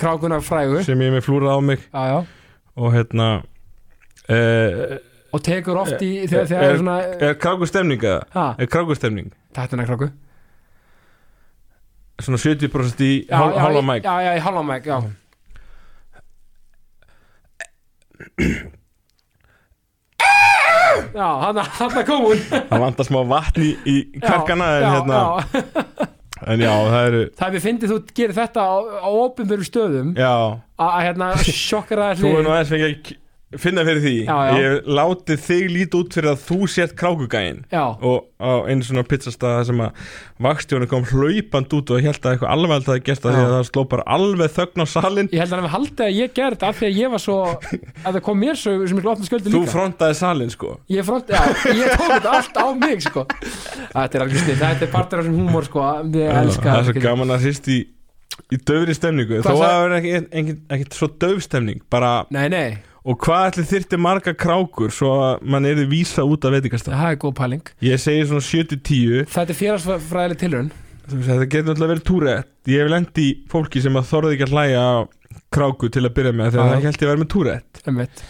Krákunar frægu. Sem ég er með flúrað á mig. Já, já, og hérna uh, og tekur oft í þegar þegar er, er svona er kráku stemning eða? er kráku stemning? þetta er kráku. Svona 70% í í- mæk. já, já, í halva mæk, já. Já, hann hann kom hún. Það vantar smá vatn í, í karkana en já, hérna já. en já það eru það er við fyndið þú gerir þetta á, á opinveru stöðum. Já. Að hérna sjokkara þú er nú aðeins fengið finna fyrir því. Já, já. ég hef látið þig líti út fyrir að þú sért krákugæin já, og á einu svona pizzastað sem að vakstjónu kom hlaupand út og held að eitthvað alveg að það gert það Já. því að það sló bara alveg þögn á salin ég held að við haldið að ég þetta af því að ég var svo að það kom mér svo sem ég glotna sköldi þú líka. frontaði salin sko. Ég, front, já, ég tók þetta allt á mig sko. þetta er alveg stið, þetta er partur af þessum húmor sko, það er svo gaman að hrist í í döfri stemningu. Hvað þó að það ekki, ekki svo döf stemning bara, nei, nei, og hvað ætli þyrfti marga krákur svo að mann er vísa út af veitingastað? Það er góð pæling. Ég segi svona 7-10 þetta er félagsfræðileg veist, þetta getur náttúrulega verið túrætt ég hef lendi í fólki sem að þorði ekki að hlæja kráku til að byrja með þegar það held ég að vera með túrætt einmitt.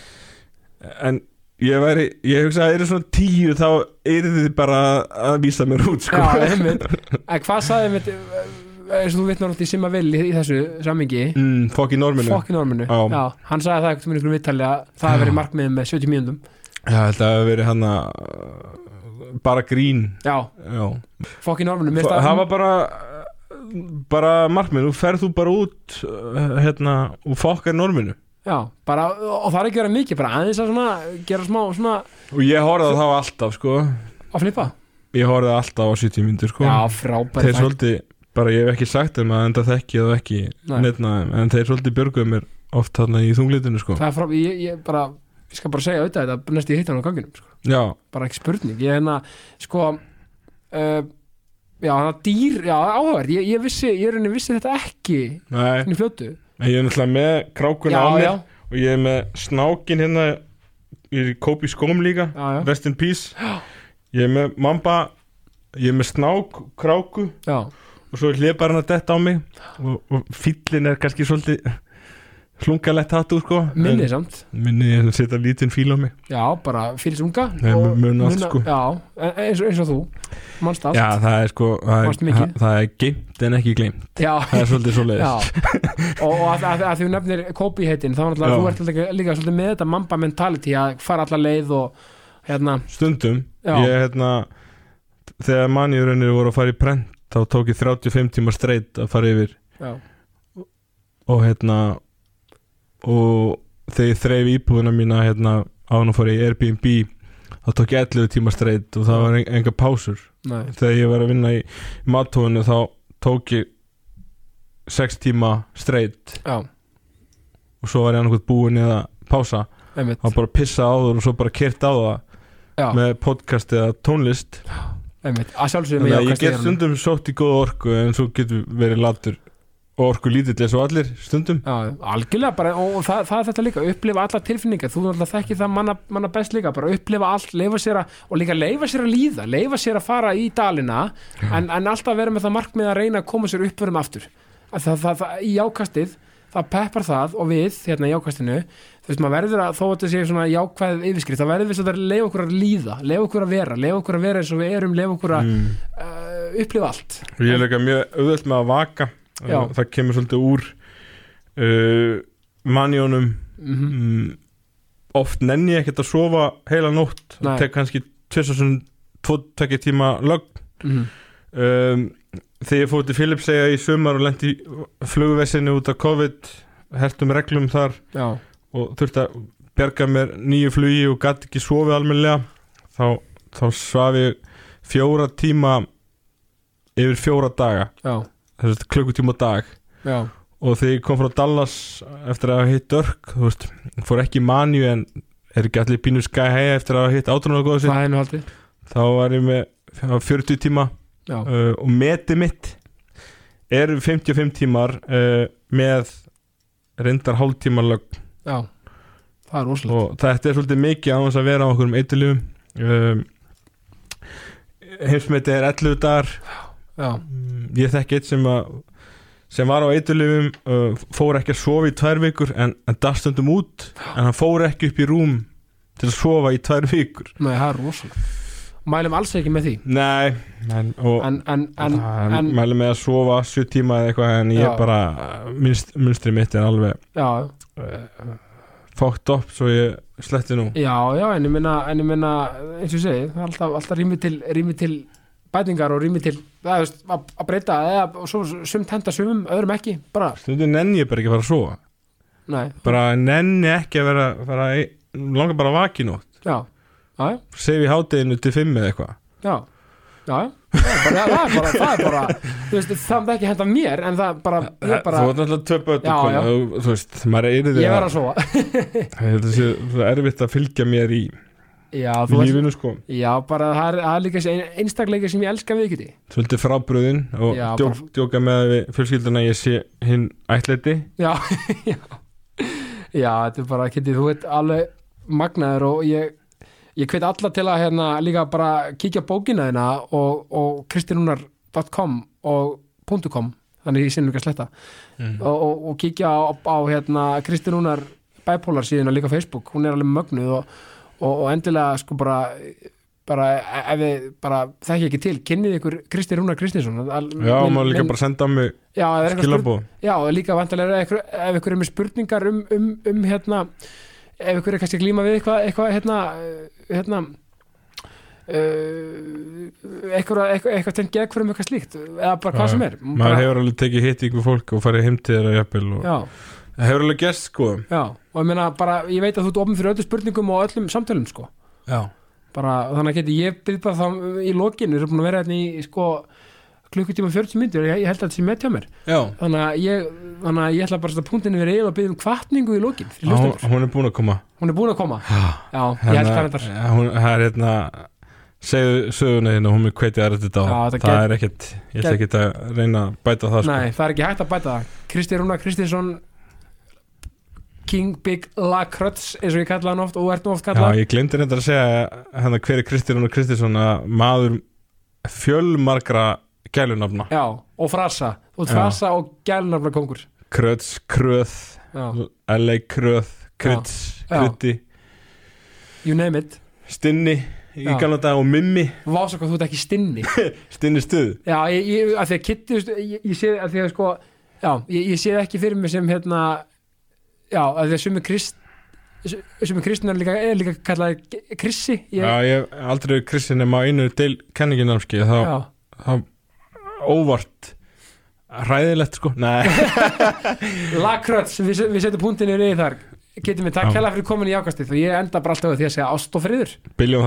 en ég væri, ég hugsa að það eru svona tíu þá eru þið bara að vísa mér út sko. já, einmitt. En hvað sagði einmitt eins og þú vitnar átt í Simma Vill í, í þessu sammingi mm, fokk í norminu. Fokkin orminu Já. hann sagði það eitthvað með ykkur viðtali að það hefði verið markmiðið með 70 mínúndum já, þetta hefur verið hann bara grín. Já, já. fokkin orminu F- það var bara bara markmið, nú ferð þú bara út uh, hérna, og fokkar norminu. Já, bara, og það er ekki verið mikið bara aðeins að svona, gera smá svona og ég horfði þá alltaf sko. Að flippa? Ég horfði alltaf á 70 myndir sko. Já, frábæri þeir svolítið, bara ég hef ekki sagt þeim að enda þekki eða ekki nefna þeim, en þeir svolítið björguðu mér oft þarna í þunglitinu sko. Það frá, ég, ég bara ég skal bara segja auðvitað þetta næst ég hitt hann á ganginum sko. já, bara ekki spurning, ég hérna sko uh, já, það dýr, já, áhverð ég, ég vissi, ég er henni vissi þetta ekki henni fljótu. Ég er náttúrulega með krákuna já, á mér já, og ég er með snákin hérna ég er í kópi skóm líka já, já, rest in peace. Ég er með mamba ég er með snák, kráku já, og svo hliðbar hann að detta á mig. Og, og fýllin er kannski svolítið hlungalegt hattu sko. Minni En samt. minni er að setja lítinn fíl á mig. Já, bara fyrir unga Nei, og muna allt, sko. já, e- eins, og- eins og þú. Mannst allt. Já það er sko það er, það, er geimt en ekki gleymt. Já, það er svolítið svoleiðis. Já, og, að, að, að þú nefnir Kobe heitin, þá er Já. þú ert líka, líka svolítið með þetta mamba mentality að fara alla leið og hérna, stundum. Ég hérna þegar manjurunir voru að fara í prent þá tók ég 35 tíma straight að fara yfir. Já, og hérna og þegar ég þreif íbúðuna mína hérna án og fór í Airbnb þá tók ég 11 tíma straight og það var en, enga pásur. Nei, þegar ég var að vinna í matóinu þá tók ég 6 tíma já, og svo var ég annarkvæmt búin eða pása. Þá bara pissa á það og svo bara kert á það já, með podcast eða tónlist einmitt, að sjálfsögum Þannig að ég get stundum sótt í góða orku en svo getur verið latur orku lítill eins og allir stundum. Já, algjörlega bara, og, það, það er þetta líka upplifa alla tilfinningar, þú náttúrulega þekki það manna, manna best líka, bara upplifa allt að, og líka leifa sér að líða leifa sér að fara í dalina en, en alltaf vera með það markmið að reyna að koma sér uppverðum aftur. Að það, það, í ákastið, það peppar það og við, hérna í ákastinu veist, maður verður að, þó að þetta sé svona jákvæð yfirskrift, það verður við að leifa okkur að líða leifa okkur að vera, leifa okkur að vera eins og við erum leifa okkur að mm. uh, upplifa allt ég er líka mjög auðvöld með að vaka Já. Það kemur svolítið úr uh, manjónum mm mm, oft nenni ég ekkert að sofa heila nótt Nei. tek kannski 2002 tíma lögn -hmm. um, þegar ég fór til Filipsega í sumar og lendi flugvesinu út af COVID hertum reglum þar Já, og þurfti að berga mér nýju flugi og gæti ekki sofið almennilega. Þá, þá svaf ég fjóra tíma yfir fjóra daga. Þess að klukkutíma dag. Já. Og þegar ég kom frá Dallas eftir að hafa hitt Dörk þú veist, fór ekki manju en er ekki allir pínu sky high eftir að hafa hitt haldið þá var ég með 40 tíma. Uh, og meti mitt er 55 tímar uh, með reyndar hálftíma lögn já Það er rosalega og þetta er svolítið mikið á þess að vera á okkur um eitthulífum um, heimsmeti er 11 dagar. Mm, ég þekki eitt sem að sem var á eitthulífum uh, fór ekki að sofa í tvær vikur en, en dastundum út. En hann fór ekki upp í rúm til að sofa í tvær vikur. Nei, það er rosalega Mælum alls ekki með því. Nei en, og En, en, en, mæli með að sofa 7 tíma eða eitthvað en ég Já. bara minnst, minnstri mitt er alveg Já, fókt upp svo ég sletti nú. Já, já, en ég minna En ég minna, eins og ég segi Það er alltaf, alltaf rými til, rými til bætingar og rými til veist, að, að breyta eða svo sumt henda sumum, öðrum ekki bara, stundum nenni ég bara ekki að fara að sofa. Nei, bara nenni ekki að vera, vera langar bara að vaki nótt. Já Sef í hátteginu til 5 eða eitthvað. Já. Já, það er bara, það er bara, það er bara þú veist, það er ekki henda mér en það bara, ég bara þú ert náttúrulega og þú veist, maður er yfir ég verð að sofa. Sé svo erfitt að fylgja mér í Já, lífinu sko. Já, bara það er, það er líka ein, einstakleika sem ég elska við ekki svolítið frábröðin og djók, bara- djóka með við fjölskylduna ég sé hinn ætleiti Já, já. Já, þetta er bara, Kitty, þú veit alveg magnaður og ég ég hveit alla til að hérna líka bara kíkja bókina þina og, og kristinúnar.com og .com þannig ég sinni ekki að sletta. Mm. og, og, og kíkja á, á hérna kristinúnar bipolar síðan líka á Facebook, hún er alveg mögnuð og, og, og endilega sko bara bara ef við bara þekki ekki til, kynnið ykkur Kristi Rúnar Kristinsson. Já, minn- maður líka minn- bara senda mig skilabóð Já, og líka ykkur, ef ykkur er með spurningar um, um, um hérna, ef ykkur er kannski glíma við eitthvað, eitthvað hérna, hérna uh, eitthvað, eitthvað, tengt gegn eitthvað slíkt, eða bara hvað sem er maður bara, hefur alveg tekið hitt ykkur fólk og farið heim til þeirra og það hefur alveg gerst sko. Já, og ég meina bara, ég veit að þú ert ofn fyrir öllu spurningum og öllum samtölum, sko. Já, bara, þannig að geti ég byrð bara þá í lokin, við erum búin að vera hérna í, sko klukkutíma 40 myndir, ég, ég held að þetta sé með hjá mér. Já. þannig að ég, þannig að ég ætla bara að punktinu við reyð og byrja um kvartningu í fyrir Hún, er búin að koma. Hún er búin að koma. Já, ég held Hérna, það reyndar það er hérna segðu söguna og hún er hvetið aðra þetta. Á Já, það get- er ekkert, ég ætla ekkert að reyna að bæta það sko. Nei, það er ekki hægt að bæta það. Kristi Rúna Kristinsson King Big Lacrutz eins og ég kalla hann oft og ert nú oft Já, kallað ég glemdi reyndar að segja hérna hver er Kristján og Kristinsson að maður fjölmargra gælunafna. Já, og frasa. Og frasa og gælnafna kongur Kröts, Kröð, LA Kröð Já. Kryddi you name it. Stinni í gamla dag og Mimmi. Vása hvað þú ert ekki stinni. Stinni stuð. Já, ég, ég, að því að veist, ég, ég sé að því að sko Já, ég, ég sé ekki fyrir mig sem hérna Já, að því að sumi krist kristin er líka, er líka kallað Krissi. Ég, Já, ég hef aldrei Kristján nema einu deil kenninginamski þá, þá óvart hræðilegt sko. Lakröts, við, við setjum punktinu í þar. Getum við takk hella fyrir komin í ákastið og ég enda bara alltaf því að segja ást og friður. Biljum